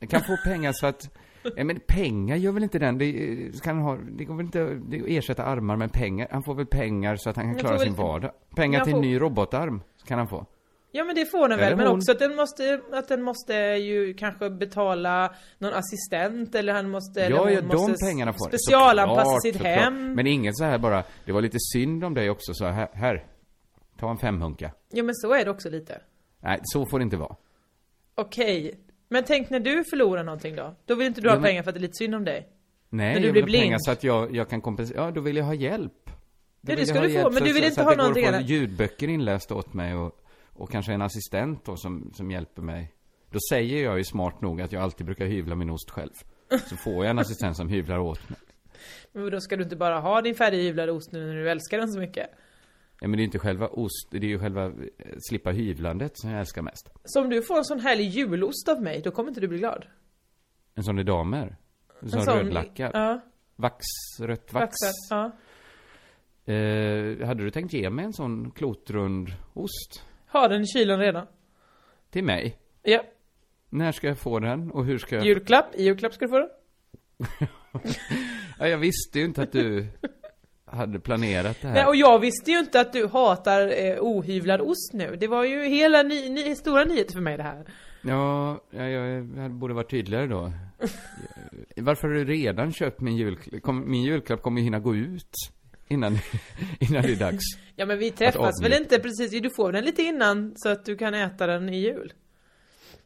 Den kan få pengar så att... Ja, men pengar gör väl inte den? Det, kan ha, det går väl inte det ersätta armar med pengar? Han får väl pengar så att han kan klara sin vardag. Pengar till en ny robotarm kan han få. Ja men det får den väl, Eller men hon. också att den måste, att den måste ju kanske betala någon assistent eller han måste, eller Ja, hon ja, de måste pengarna får specialanpassa Såklart, sitt såklart. hem. Men inget så här bara, det var lite synd om dig också så här, här. Ta en femhunka. Ja men så är det också lite. Nej, så får det inte vara. Okej. Men tänk när du förlorar någonting då? Då vill inte du Ja, ha men- pengar för att det är lite synd om dig? Nej, När du jag blir vill ha pengar blind. så att jag, jag kan kompensera. Ja, då vill jag ha hjälp. Då det vill ska du få, men du vill så- inte så ha det någonting att få annat. ljudböcker inlästa åt mig och, och kanske en assistent då som, som hjälper mig. Då säger jag ju smart nog att jag alltid brukar hyvla min ost själv. Så får jag en assistent som hyvlar åt mig. Men då ska du inte bara ha din färdighyvlade ost nu när du älskar den så mycket? Ja, men det är inte själva ost, det är ju själva eh, slippa hyvlandet som jag älskar mest. Så om du får en sån härlig julost av mig, då kommer inte du bli glad? En sån i damer. En sån, En sån- rödlackad. Ja, Vax, rött vax. vaxad. Ja. Eh, hade du tänkt ge mig en sån klotrund ost? Har den i kylen redan. Till mig? Ja. När ska jag få den och hur ska jag... Julklapp, i julklapp ska du få den. Ja, jag visste ju inte att du hade planerat det här. Nej, och jag visste ju inte att du hatar eh, ohyvlad ost nu. Det var ju hela ny, ny, stora nyheter för mig det här. Ja, jag, jag, borde varit tydligare då. Varför har du redan köpt min julklapp? Kom, min julklapp kommer ju hinna gå ut innan, innan det är dags. Ja men vi träffas väl inte precis, du får den lite innan så att du kan äta den i jul.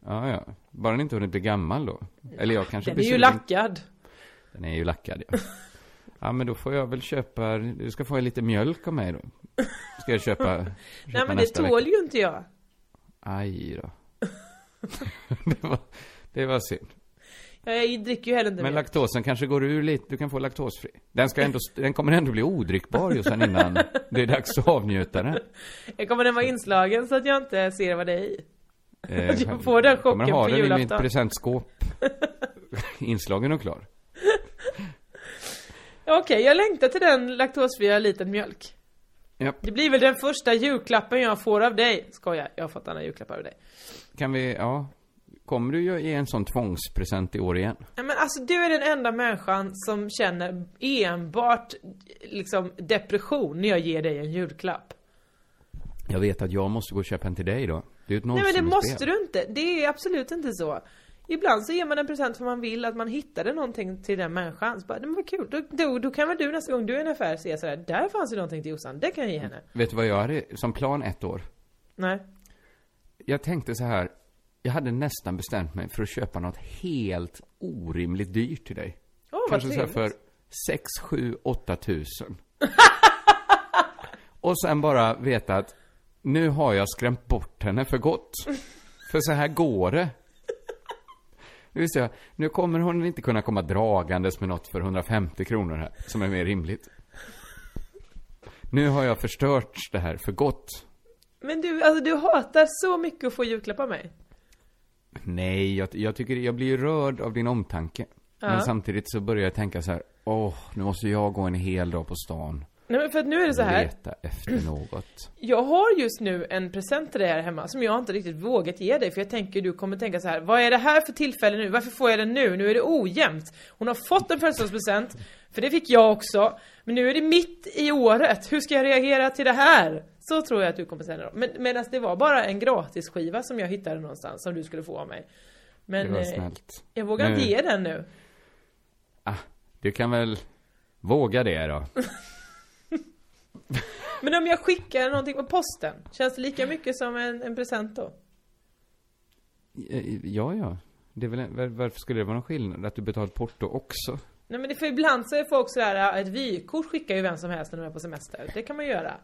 Ja, ja. Bara den inte hunnit bli gammal då. Eller jag kanske Den är ju lackad. Den är ju lackad ja. Ja men då får jag väl köpa, du ska få lite mjölk av mig då. Ska jag köpa, köpa Nej men det tål vecka. ju inte jag. Aj då. det, var, det var synd. Ja, jag dricker ju heller inte Men mjölk. laktosen kanske går ur lite, du kan få laktosfri. Den ska ändå, den kommer ändå bli odrickbar ju sen innan det är dags att avnjuta den. Jag kommer den vara inslagen så att jag inte ser vad det är i. Eh, Jag får den chocken kommer ha på den i mitt julafton. presentskåp. Inslagen och klar. Okej, jag längtar till den laktosfria liten mjölk. Japp. Det blir väl den första julklappen jag får av dig. Skojar, jag har fått andra julklappar av dig. Kan vi, ja. Kommer du ge en sån tvångspresent i år igen? Nej men alltså du är den enda människan som känner enbart liksom depression när jag ger dig en julklapp. Jag vet att jag måste gå och köpa en till dig då. Det är ett Nej men det måste du inte. Det är absolut inte så. Ibland så ger man en present för man vill att man hittade någonting till den människan. Så bara, men vad kul. Då, då, då kan väl du nästa gång du är i en affär se sådär, där fanns det någonting till Jossan. Det kan jag ge henne. Vet du vad jag hade som plan ett år? Nej. Jag tänkte så här. Jag hade nästan bestämt mig för att köpa något helt orimligt dyrt till dig. Åh vad Kanske så här för 6, 7, 8 tusen. Och sen bara veta att nu har jag skrämt bort henne för gott. För så här går det. Nu visste jag, nu kommer hon inte kunna komma dragandes med något för 150 kronor här, som är mer rimligt. Nu har jag förstört det här för gott. Men du, alltså du hatar så mycket att få julklapp av mig. Nej, jag, jag tycker, jag blir ju rörd av din omtanke. Men Ja. samtidigt så börjar jag tänka så här, åh, nu måste jag gå en hel dag på stan. Nej men för att nu är det så här. Leta efter något. Jag har just nu en present till dig här hemma som jag inte riktigt vågat ge dig för jag tänker du kommer tänka så här. Vad är det här för tillfälle nu? Varför får jag den nu? Nu är det ojämnt. Hon har fått en födelsedagspresent, för det fick jag också. Men nu är det mitt i året. Hur ska jag reagera till det här? Så tror jag att du kommer säga då. Men medan det var bara en gratisskiva som jag hittade någonstans som du skulle få av mig. Men Det var eh, snällt. jag vågar inte Nu- ge den nu. Ah, du kan väl våga det då? Men om jag skickar någonting på posten, känns det lika mycket som en, en present då? Ja, ja. Det är väl, en- var- varför skulle det vara någon skillnad? Att du betalat porto också? Nej men det, för ibland så är folk sådär, ett vykort skickar ju vem som helst när de är på semester. Det kan man göra.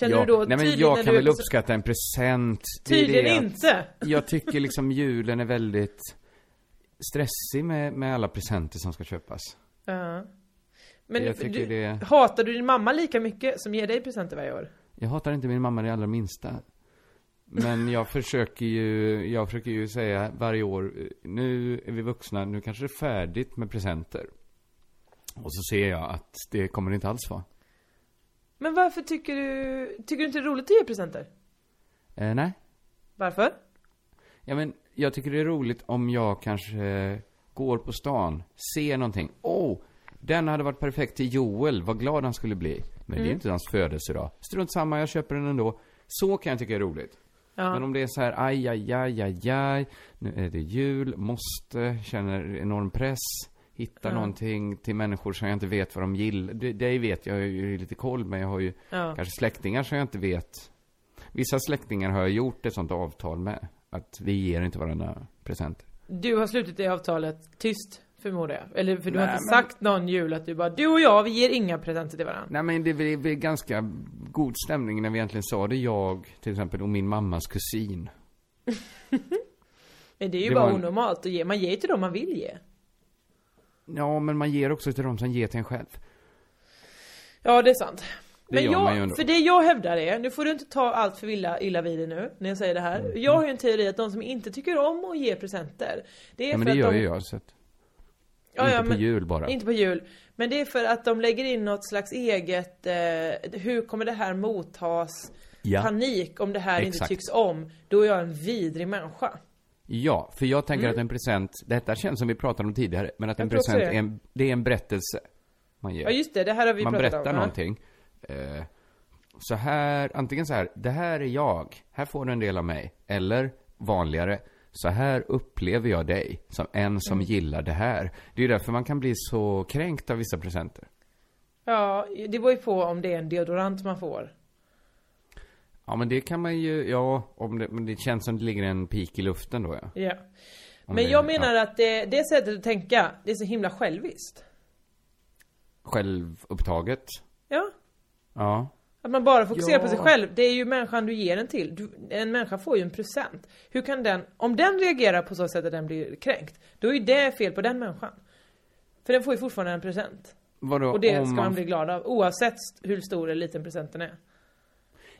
Känner ja, du då nej men jag kan väl uppskatta en present. Tydligen det inte! Jag tycker liksom julen är väldigt stressig med, med alla presenter som ska köpas. Ja. Men Jag tycker du, det- hatar du din mamma lika mycket som ger dig presenter varje år? Jag hatar inte min mamma det allra minsta. Men jag försöker ju, jag försöker ju säga varje år, nu är vi vuxna, nu kanske det är färdigt med presenter. Och så ser jag att det kommer det inte alls vara. Men varför tycker du, tycker du inte det är roligt att ge presenter? Eh, nej. Varför? Ja men, jag tycker det är roligt om jag kanske går på stan, ser någonting. Oh, den hade varit perfekt till Joel, vad glad han skulle bli. Men det är inte hans födelsedag. Strunt samma, jag köper den ändå. Så kan jag tycka är roligt. Ja. Men om det är så här, aj, aj, aj, aj, aj, nu är det jul, måste, känner enorm press, hitta Ja. någonting till människor som jag inte vet vad de gillar. Det, det vet jag, jag har ju lite koll, men jag har ju Ja. kanske släktingar som jag inte vet. Vissa släktingar har jag gjort ett sånt avtal med, att vi ger inte varandra presenter. Du har slutit det avtalet tyst, förmodar jag. Eller för du har Nej, inte men- sagt någon jul att du bara, du och jag, vi ger inga presenter till varandra. Nej men det väl ganska god stämning när vi egentligen sa det, jag till exempel och min mammas kusin. Men det är ju Det bara en- onormalt att ge, man ger ju till dem man vill ge. Ja, men man ger också till dem som ger till en själv. Ja, det är sant. Det Men jag, för det jag hävdar är, nu får du inte ta allt för illa, illa vid dig nu, när jag säger det här. Mm. Jag har ju en teori att de som inte tycker om att ge presenter, det är Ja, men för det att gör de... ju jag, så att, Ja, inte ja, på jul bara. Inte på jul. Men det är för att de lägger in något slags eget, eh, hur kommer det här mottas? Ja. Panik om det här inte Exakt. tycks om. Då är jag en vidrig människa. Ja, för jag tänker att en present, detta känns som vi pratade om tidigare, men att en Mm. Jag också present är en, det är en berättelse man ger. Ja just det, det här har vi man pratat berättar om. Ja. någonting. Eh, så här, antingen så här, det här är jag, här får du en del av mig. Eller, vanligare, så här upplever jag dig, som en som Mm. gillar det här. Det är ju därför man kan bli så kränkt av vissa presenter. Ja, det var ju på om det är en deodorant man får. Ja, men det kan man ju, ja, om det, men det känns som det ligger en pik i luften då, ja. Ja. Men det- jag menar ja, att det, det sättet att tänka, det är så himla själviskt. Självupptaget. Ja. Ja. Att man bara fokuserar på Ja. sig själv. Det är ju människan du ger den till. Du, en människa får ju en present. Hur kan den, om den reagerar på så sätt att den blir kränkt, då är ju det fel på den människan. För den får ju fortfarande en present. Vadå, Och det ska man, man bli glad av, oavsett hur stor eller liten presenten är.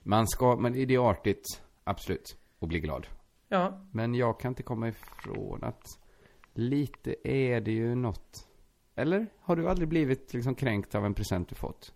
man ska, men det är artigt, absolut, att bli glad. Ja. Men jag kan inte komma ifrån att lite är det ju något. Eller? Har du aldrig blivit liksom kränkt av en present du fått?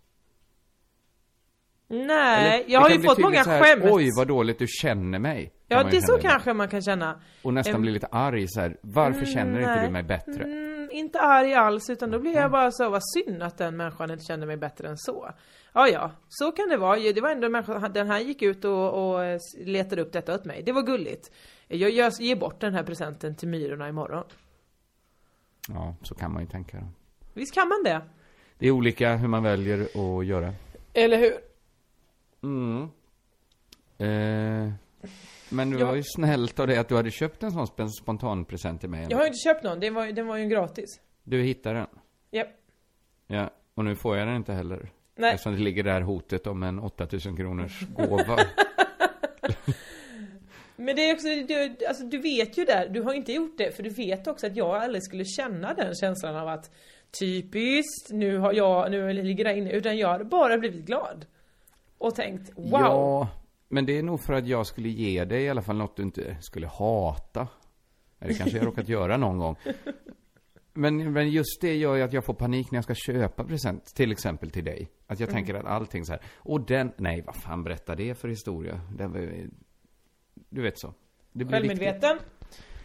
Nej, Eller, jag har ju fått många här, skämt. Oj, vad dåligt du känner mig. Ja, det så kanske man kan känna. Och nästan Em, bli lite arg så här. Varför känner inte nej. du mig bättre? Mm, inte arg alls, utan då blir jag bara så, vad synd att den människan inte kände mig bättre än så. Ja, ja, så kan det vara. Ja, Det var ändå en människa, den här gick ut och, och eh, letade upp detta åt mig. Det var gulligt. Jag, jag ger bort den här presenten till myrorna imorgon. Ja, så kan man ju tänka. Visst kan man det? Det är olika hur man väljer att göra. Eller hur? Mm. Eh, men det Ja. var ju snällt av dig att du hade köpt en sån sp- spontanpresent till mig. Jag har ju inte köpt någon, den var, ju- den var ju gratis. Du hittade den. Japp. Ja, och nu får jag den inte heller. Nej. Eftersom det ligger där hotet om en 8000 kronors gåva. Men det är också, du, alltså du vet ju där, du har inte gjort det, för du vet också att jag aldrig skulle känna den känslan av att Typiskt, nu har jag, nu ligger det inne, utan jag hade bara blivit glad. Och tänkt, wow! Ja, men det är nog för att jag skulle ge dig i alla fall något du inte skulle hata. Eller kanske jag råkat göra någon gång. Men, men just det gör ju att jag får panik när jag ska köpa present, till exempel till dig. Att jag tänker att allting så här, och den, nej vad fan berättar det för historia? Den, var- du vet så. Det blir. Självmedveten.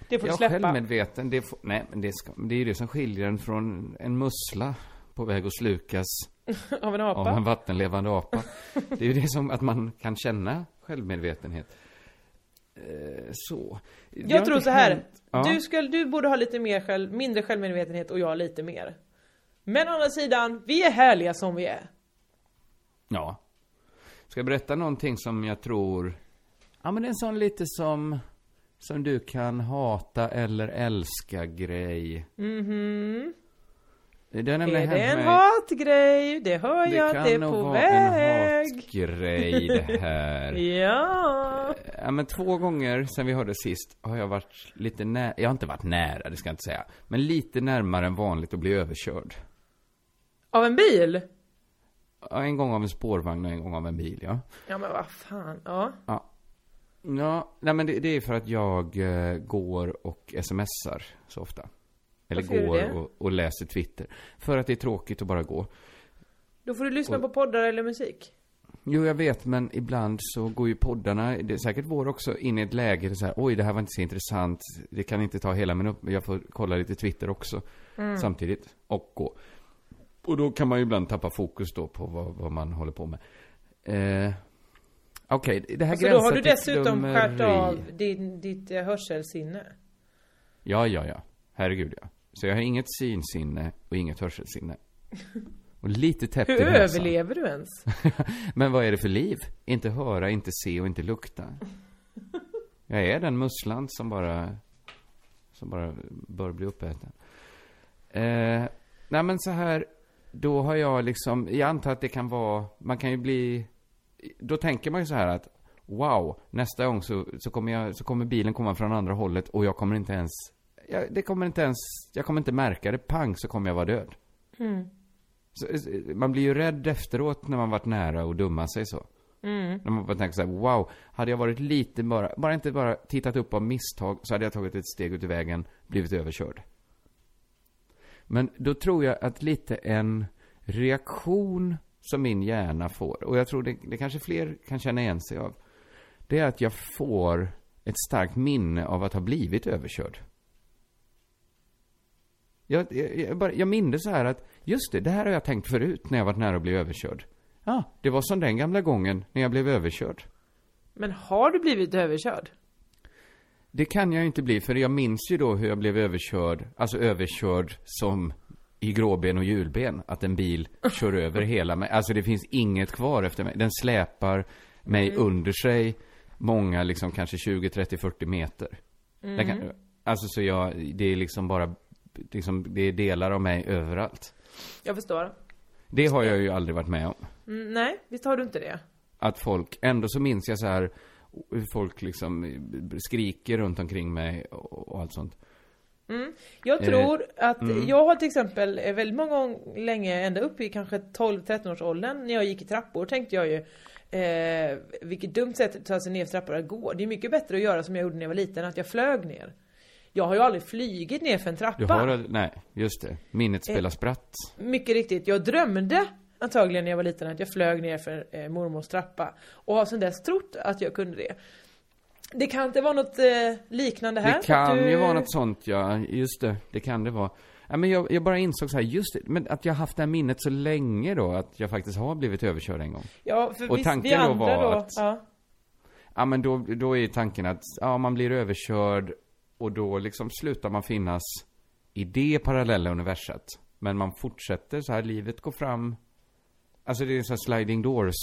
Det får du Ja, släppa. självmedveten, det får, nej men det, ska, det är ju det som skiljer en från en mussla på väg att slukas Av en av en apa. vattenlevande apa. Det är ju det som, att man kan känna självmedvetenhet. Eh, så. Har Jag tror så här. hänt- Ja. Du, skulle, du borde ha lite mer själv, mindre självmedvetenhet och jag lite mer. Men å andra sidan, vi är härliga som vi är. Ja. Ska jag berätta någonting som jag tror... Ja, men det är en sån lite som... Som du kan hata eller älska grej. Mhm. Det nämligen Är det en mig- hatgrej? Det hör jag att det är nog på vara en väg. hatgrej det här. Ja. Ja, men två gånger sen vi hörde sist har jag varit lite nära, jag har inte varit nära, det ska jag inte säga. Men lite närmare än vanligt att bli överkörd. Av en bil? Ja, en gång av en spårvagn och en gång av en bil, ja. Ja men vad fan, ja. Ja, ja nej men det, det är för att jag eh, går och smsar så ofta. Eller Varför går och, och läser Twitter. För att det är tråkigt att bara gå. Då får du lyssna Och- på poddar eller musik. Jo, jag vet, men ibland så går ju poddarna, det är säkert vår också, in i ett läge där så här, oj, det här var inte så intressant, det kan inte ta hela min upp, jag får kolla lite Twitter också Mm. samtidigt, och gå. Och då kan man ju ibland tappa fokus då på vad, vad man håller på med. Eh, Okej, det här Så då gränsar har du dessutom skärt av din, ditt eh, hörselsinne. Ja, ja, ja. Herregud, ja. Så jag har inget synsinne och inget hörselsinne. Och lite täppt Hur i näsan. överlever du ens? Men vad är det för liv? Inte höra, inte se och inte lukta. Jag är den musslan som bara, som bara bör bli uppäten. Eh, nej men så här, då har jag liksom, jag antar att det kan vara, man kan ju bli, då tänker man ju så här att, wow, nästa gång så, så, kommer, jag, så kommer bilen komma från andra hållet och jag kommer inte ens, jag, det kommer inte ens, jag kommer inte märka det, pang så kommer jag vara död. Så, eh, man blir ju rädd efteråt när man varit nära och dumma sig så. När man bara tänker så här, wow, hade jag varit lite bara, bara inte bara tittat upp av misstag så hade jag tagit ett steg ut i vägen, blivit överkörd. Men då tror jag att lite en reaktion som min hjärna får, och jag tror det, det kanske fler kan känna igen sig av, det är att jag får ett starkt minne av att ha blivit överkörd. Jag, jag, jag, bara, jag minns så här att, just det, det här har jag tänkt förut när jag varit nära att bli överkörd. Ja, det var som den gamla gången när jag blev överkörd. Men har du blivit överkörd? Det kan jag inte bli, för jag minns ju då hur jag blev överkörd, alltså överkörd som i gråben och hjulben, att en bil kör över hela mig. Alltså det finns inget kvar efter mig. Den släpar mig under sig många, liksom kanske 20, 30, 40 meter. Den kan, Alltså så jag, det är liksom bara, liksom, det är delar av mig överallt. Jag förstår. Det har jag ju aldrig varit med om. Mm, nej, visst har du inte det? Att folk, ändå så minns jag så här hur folk liksom skriker runt omkring mig och, och allt sånt. Jag Är tror att, Mm. jag har till exempel eh, väldigt många gånger länge, ända upp i kanske 12-13 års åldern när jag gick i trappor tänkte jag ju eh, vilket dumt sätt att ta sig ner för trappor att gå. Det är mycket bättre att göra som jag gjorde när jag var liten, att jag flög ner. Jag har ju aldrig flygit ner för en trappa. Du har, nej, just det. Minnet Eh. spelar spratt. Mycket riktigt, jag drömde antagligen när jag var liten att jag flög ner för eh, mormors trappa. Och har sedan dess trott att jag kunde det. Det kan inte vara något eh, liknande här. Det kan du- ju vara något sånt, ja. Just det, det kan det vara. Ja, men jag, jag bara insåg så här, just det, men att jag har haft det här minnet så länge då, att jag faktiskt har blivit överkörd en gång. Ja, för Och vi, tanken vi då andra var då, att- ja. Ja, men då, då är tanken att, ja, man blir överkörd och då liksom slutar man finnas i det parallella universat. Men man fortsätter så här, livet går fram. Alltså det är så här sliding doors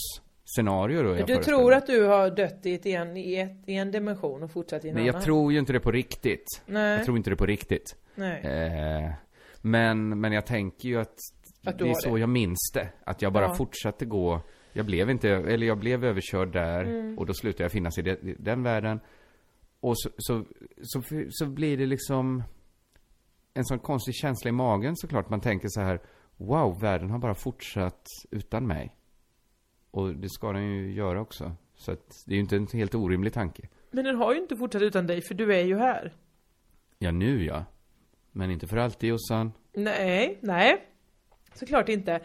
scenario då Du tror att du har dött i, ett en, i, ett, i en dimension och fortsatt i en Nej, jag annan? tror ju inte det på riktigt. Nej, Jag tror inte det på riktigt. nej. Eh, men, men jag tänker ju att, Att det är så det. jag minns det. Att jag bara Ja. fortsatte gå. Jag blev inte, eller jag blev överkörd där Mm. och då slutade jag finnas i, det, i den världen. Och så, så, så, så blir det liksom en sån konstig känsla i magen såklart. Man tänker så här, wow, världen har bara fortsatt utan mig. Och det ska den ju göra också. Så att det är ju inte en helt orimlig tanke. Men den har ju inte fortsatt utan dig, för du är ju här. Ja, nu ja. Men inte för alltid, Jossan. Nej, nej. Såklart inte.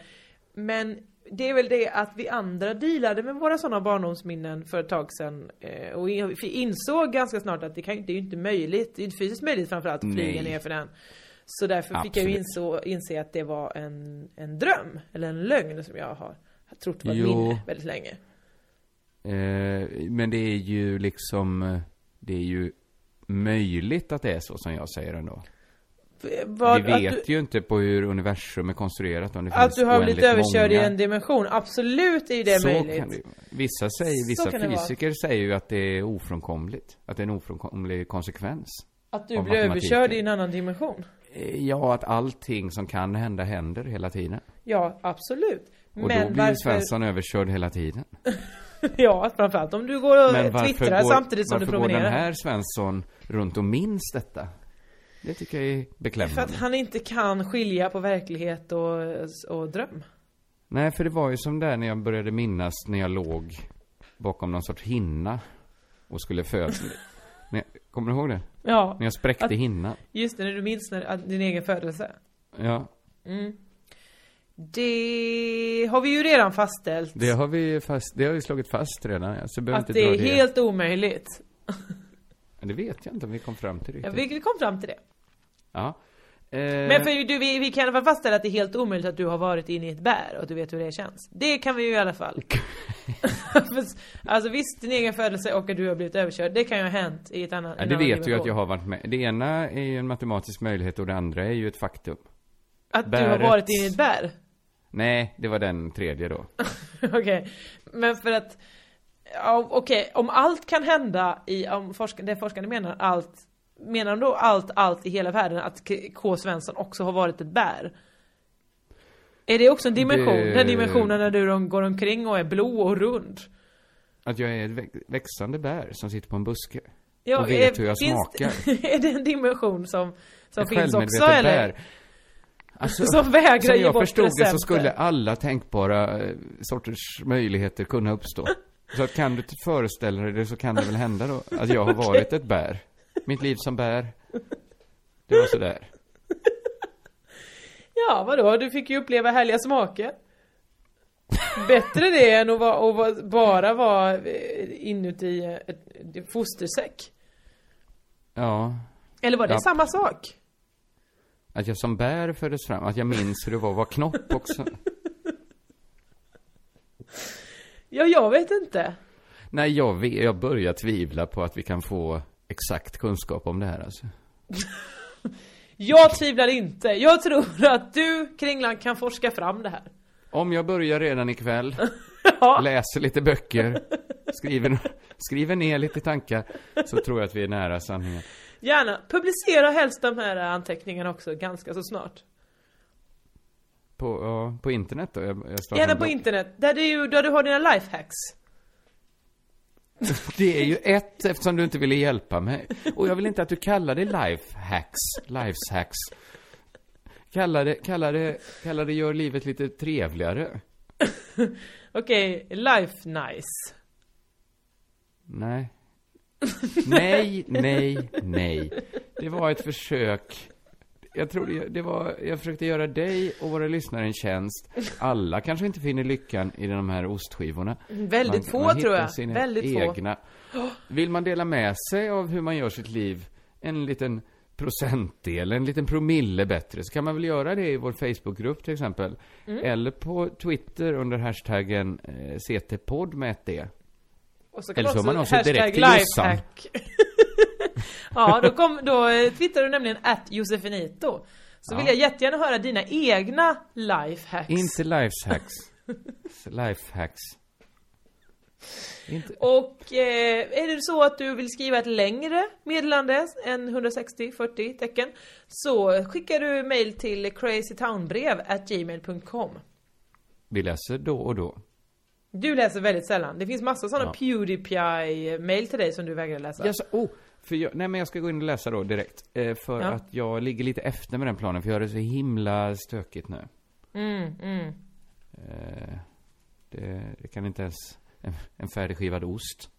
Men det är väl det att vi andra dealade med våra sådana barndomsminnen för ett tag sedan. eh, Och insåg ganska snart att det, kan, det är ju inte möjligt, det är inte fysiskt möjligt framförallt att flyga ner för den. Så därför fick jag ju Absolut. inså, inse att det var en, en dröm, eller en lögn som jag har trott var ett minne väldigt länge. Eh, men det är ju liksom, eh, det är ju möjligt att det är så som jag säger ändå. Vad, Vi vet du, ju inte på hur universum är konstruerat om det att finns du har blivit överkörd många. i en dimension, absolut är det så möjligt. Kan det, vissa säger, vissa fysiker säger ju att det är ofrånkomligt. Att det är en ofrånkomlig konsekvens. Att du blir överkörd i en annan dimension. Eh, Ja, att allting som kan hända händer hela tiden. Ja, absolut. Och då Men blir ju varför... Svensson överkörd hela tiden. Ja, framförallt om du går och Men twittrar går, samtidigt som du varför går promenerar. den här Svensson runt och minns detta? Det tycker jag är För beklämmande. att han inte kan skilja på verklighet och, och dröm. Nej, för det var ju som där när jag började minnas när jag låg bakom någon sorts hinna och skulle föda. Nej, Kommer du ihåg det? Ja, När jag spräckte Att- hinnan. just det, när du minns när, att din egen födelse. Ja, Mm. Det har vi ju redan fastställt. det har vi fast, det har vi slagit fast redan. ja, Så jag behöver att det är det. helt omöjligt. Men Det vet jag inte om vi kom fram till Ja, riktigt. vi kom fram till det. Ja. Eh, Men för du, vi, vi kan fall fastställa att det är helt omöjligt att du har varit inne i ett bär och att du vet hur det känns. Det kan vi ju i alla fall. alltså visst, din egen födelse och att du har blivit överkörd, det kan ju ha hänt i ett annat ja, det vet du ju att jag har varit med. Det ena är ju en matematisk möjlighet och det andra är ju ett faktum. Att du har bäret. varit inne i ett bär? Nej, det var den tredje då. Okej, men för att ja, Okej, om allt kan hända i, om forsk, det forskarna menar allt Menar de då allt, allt i hela världen att K. Svensson också har varit ett bär? Är det också en dimension? Det- Den dimensionen när du går omkring och är blå och rund? Att jag är ett väx- växande bär som sitter på en buske. Ja, Och vet är, hur jag finns, smakar. är det en dimension som, som Ett finns också självmedvetet eller? bär. Alltså, Som vägrar som ge jag bort förstod det så skulle alla tänkbara eh, sorters möjligheter kunna uppstå. Så att kan du föreställa dig det så kan det väl hända då att jag har varit ett bär. Mitt liv som bär. Det var sådär. Ja, vadå? Du fick ju uppleva härliga smaker. Bättre det än att, vara, att vara, bara vara eh, inuti ett, ett fostersäck. Ja. Eller var det Ja. samma sak? Att jag som bär föddes fram. Att jag minns hur det var att vara knopp också. Ja, jag vet inte. Nej, jag, vet, jag börjar tvivla på att vi kan få exakt kunskap om det här alltså. Jag tvivlar inte. Jag tror att du, Kringlan, kan forska fram det här. Om jag börjar redan ikväll, Ja, läser lite böcker skriver, skriver ner lite tankar så tror jag att vi är nära sanningen. Gärna. Publicera helst de här anteckningarna också ganska så snart. På, ja, på internet då? Jag, jag Gärna på internet, där du, där du har dina lifehacks. Det är ju ett eftersom du inte ville hjälpa mig. Och jag vill inte att du kallar det lifehacks. Lifehacks. Kalla det, kalla det, kalla det gör livet lite trevligare. Okej, life nice. Nej. Nej, nej, nej. Det var ett försök. Jag tror det, det var, jag försökte göra dig och våra lyssnare en tjänst. Alla kanske inte finner lyckan i de här ostskivorna. Väldigt få, tror hittar jag. Sina Väldigt få. egna. Vill man dela med sig av hur man gör sitt liv en liten procentdel, en liten promille bättre, så kan man väl göra det i vår Facebookgrupp till exempel. Mm. Eller på Twitter under hashtaggen eh, CT-podd med ett D. Och så Eller så man också direkt till Jossan. Ja, då, kom, då eh, twittrar du nämligen att Josefinito. Så Ja. vill jag jättegärna höra dina egna lifehacks. Inte lifehacks. lifehacks. Inte... Och eh, är det så att du vill skriva ett längre meddelande än 160-40 tecken så skickar du mail till crazytownbrev at gmail.com Vi läser då och då. Du läser väldigt sällan. Det finns massa sådana Ja. Pewdiepie-mail till dig som du vägrar läsa. Yes, oh, för jag, nej men jag ska gå in och läsa då direkt. Eh, för Ja. att jag ligger lite efter med den planen, för jag har det så himla stökigt nu. Mm, mm. Eh, det, det kan inte ens en, en färdigskivad ost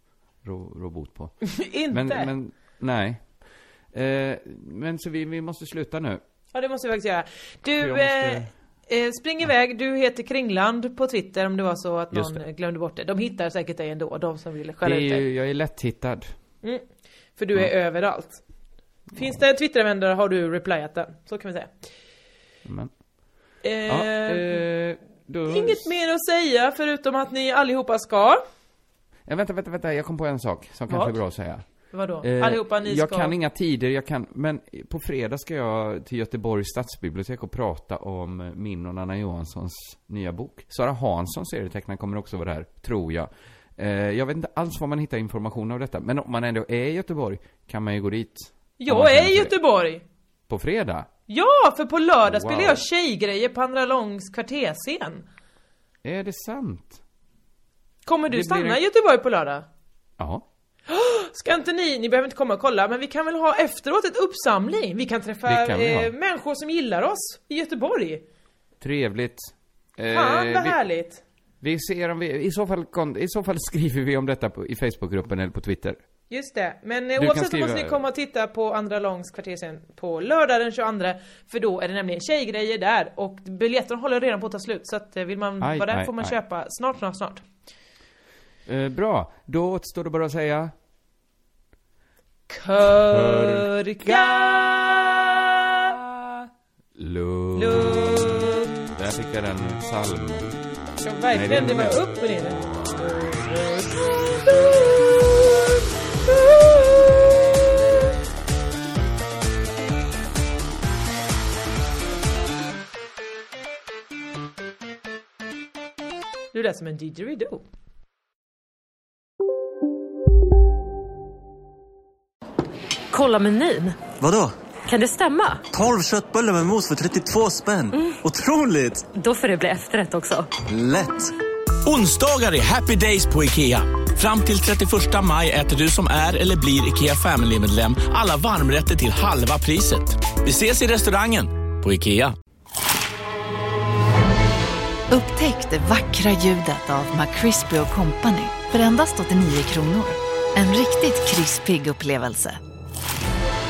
rå, rå bot på. Inte? Men, men nej. Eh, men så vi, vi måste sluta nu. Ja, det måste vi faktiskt göra. Du, måste- eh, eh, spring iväg. Du heter Kringland på Twitter om det var så att någon glömde bort det. De hittar säkert dig ändå, de som vill skälla ut dig. jag är lätthittad. Mm. För du är Ja. överallt. Finns det en Twitteranvändare har du replyat den. Så kan vi säga. Men, Eh, ja, eh, då... Inget mer att säga förutom att ni allihopa ska. Ja, vänta, vänta, vänta. Jag kom på en sak som kanske Vad? är bra att säga. Vadå? Eh, allihopa ni jag ska... kan inga tider, jag kan, men på fredag ska jag till Göteborgs stadsbibliotek och prata om min och Nanna Johanssons nya bok. Sara Hansson, serietecknaren, kommer också vara där, tror jag. Eh, jag vet inte alls var man hittar information av detta, men om man ändå är i Göteborg kan man ju gå dit. Jag är i. Göteborg! På fredag? Ja, för på lördag Wow. spelar jag tjejgrejer på Andra Långs kvartersscen. Är det sant? Kommer du Det blir stanna en- i Göteborg på lördag? Ja. Ska inte ni, ni behöver inte komma och kolla, men vi kan väl ha efteråt ett uppsamling? Vi kan träffa kan vi eh, människor som gillar oss i Göteborg. Trevligt. Eh, Fan vad vi, härligt! Vi ser om vi, i så fall, i så fall skriver vi om detta på, i Facebookgruppen eller på Twitter. Just det, men eh, kan oavsett så måste ni komma och titta på Andra Långs kvartersscen på lördag den 22 För då är det nämligen tjejgrejer där och biljetterna håller redan på att ta slut Så att eh, vill man Aj, vara där aj, får man aj. köpa snart, snart, snart Eh, bra. Då återstår det bara att säga Körka Lugn. Lugn Där fick jag den psalm. Det är verkligen, det mer. upp och ner Du lät som en didgeridoo Kolla menyn. Vadå? Kan det stämma? 12 köttbullar med mos för 32 spänn. Otroligt! Då får det bli efterrätt också. Lätt! Onsdagar är happy days på IKEA. Fram till 31 maj äter du som är eller blir IKEA Family-medlem alla varmrätter till halva priset. Vi ses i restaurangen på IKEA. Upptäck det vackra ljudet av McCrispy Company för endast 89 kronor. En riktigt krispig upplevelse.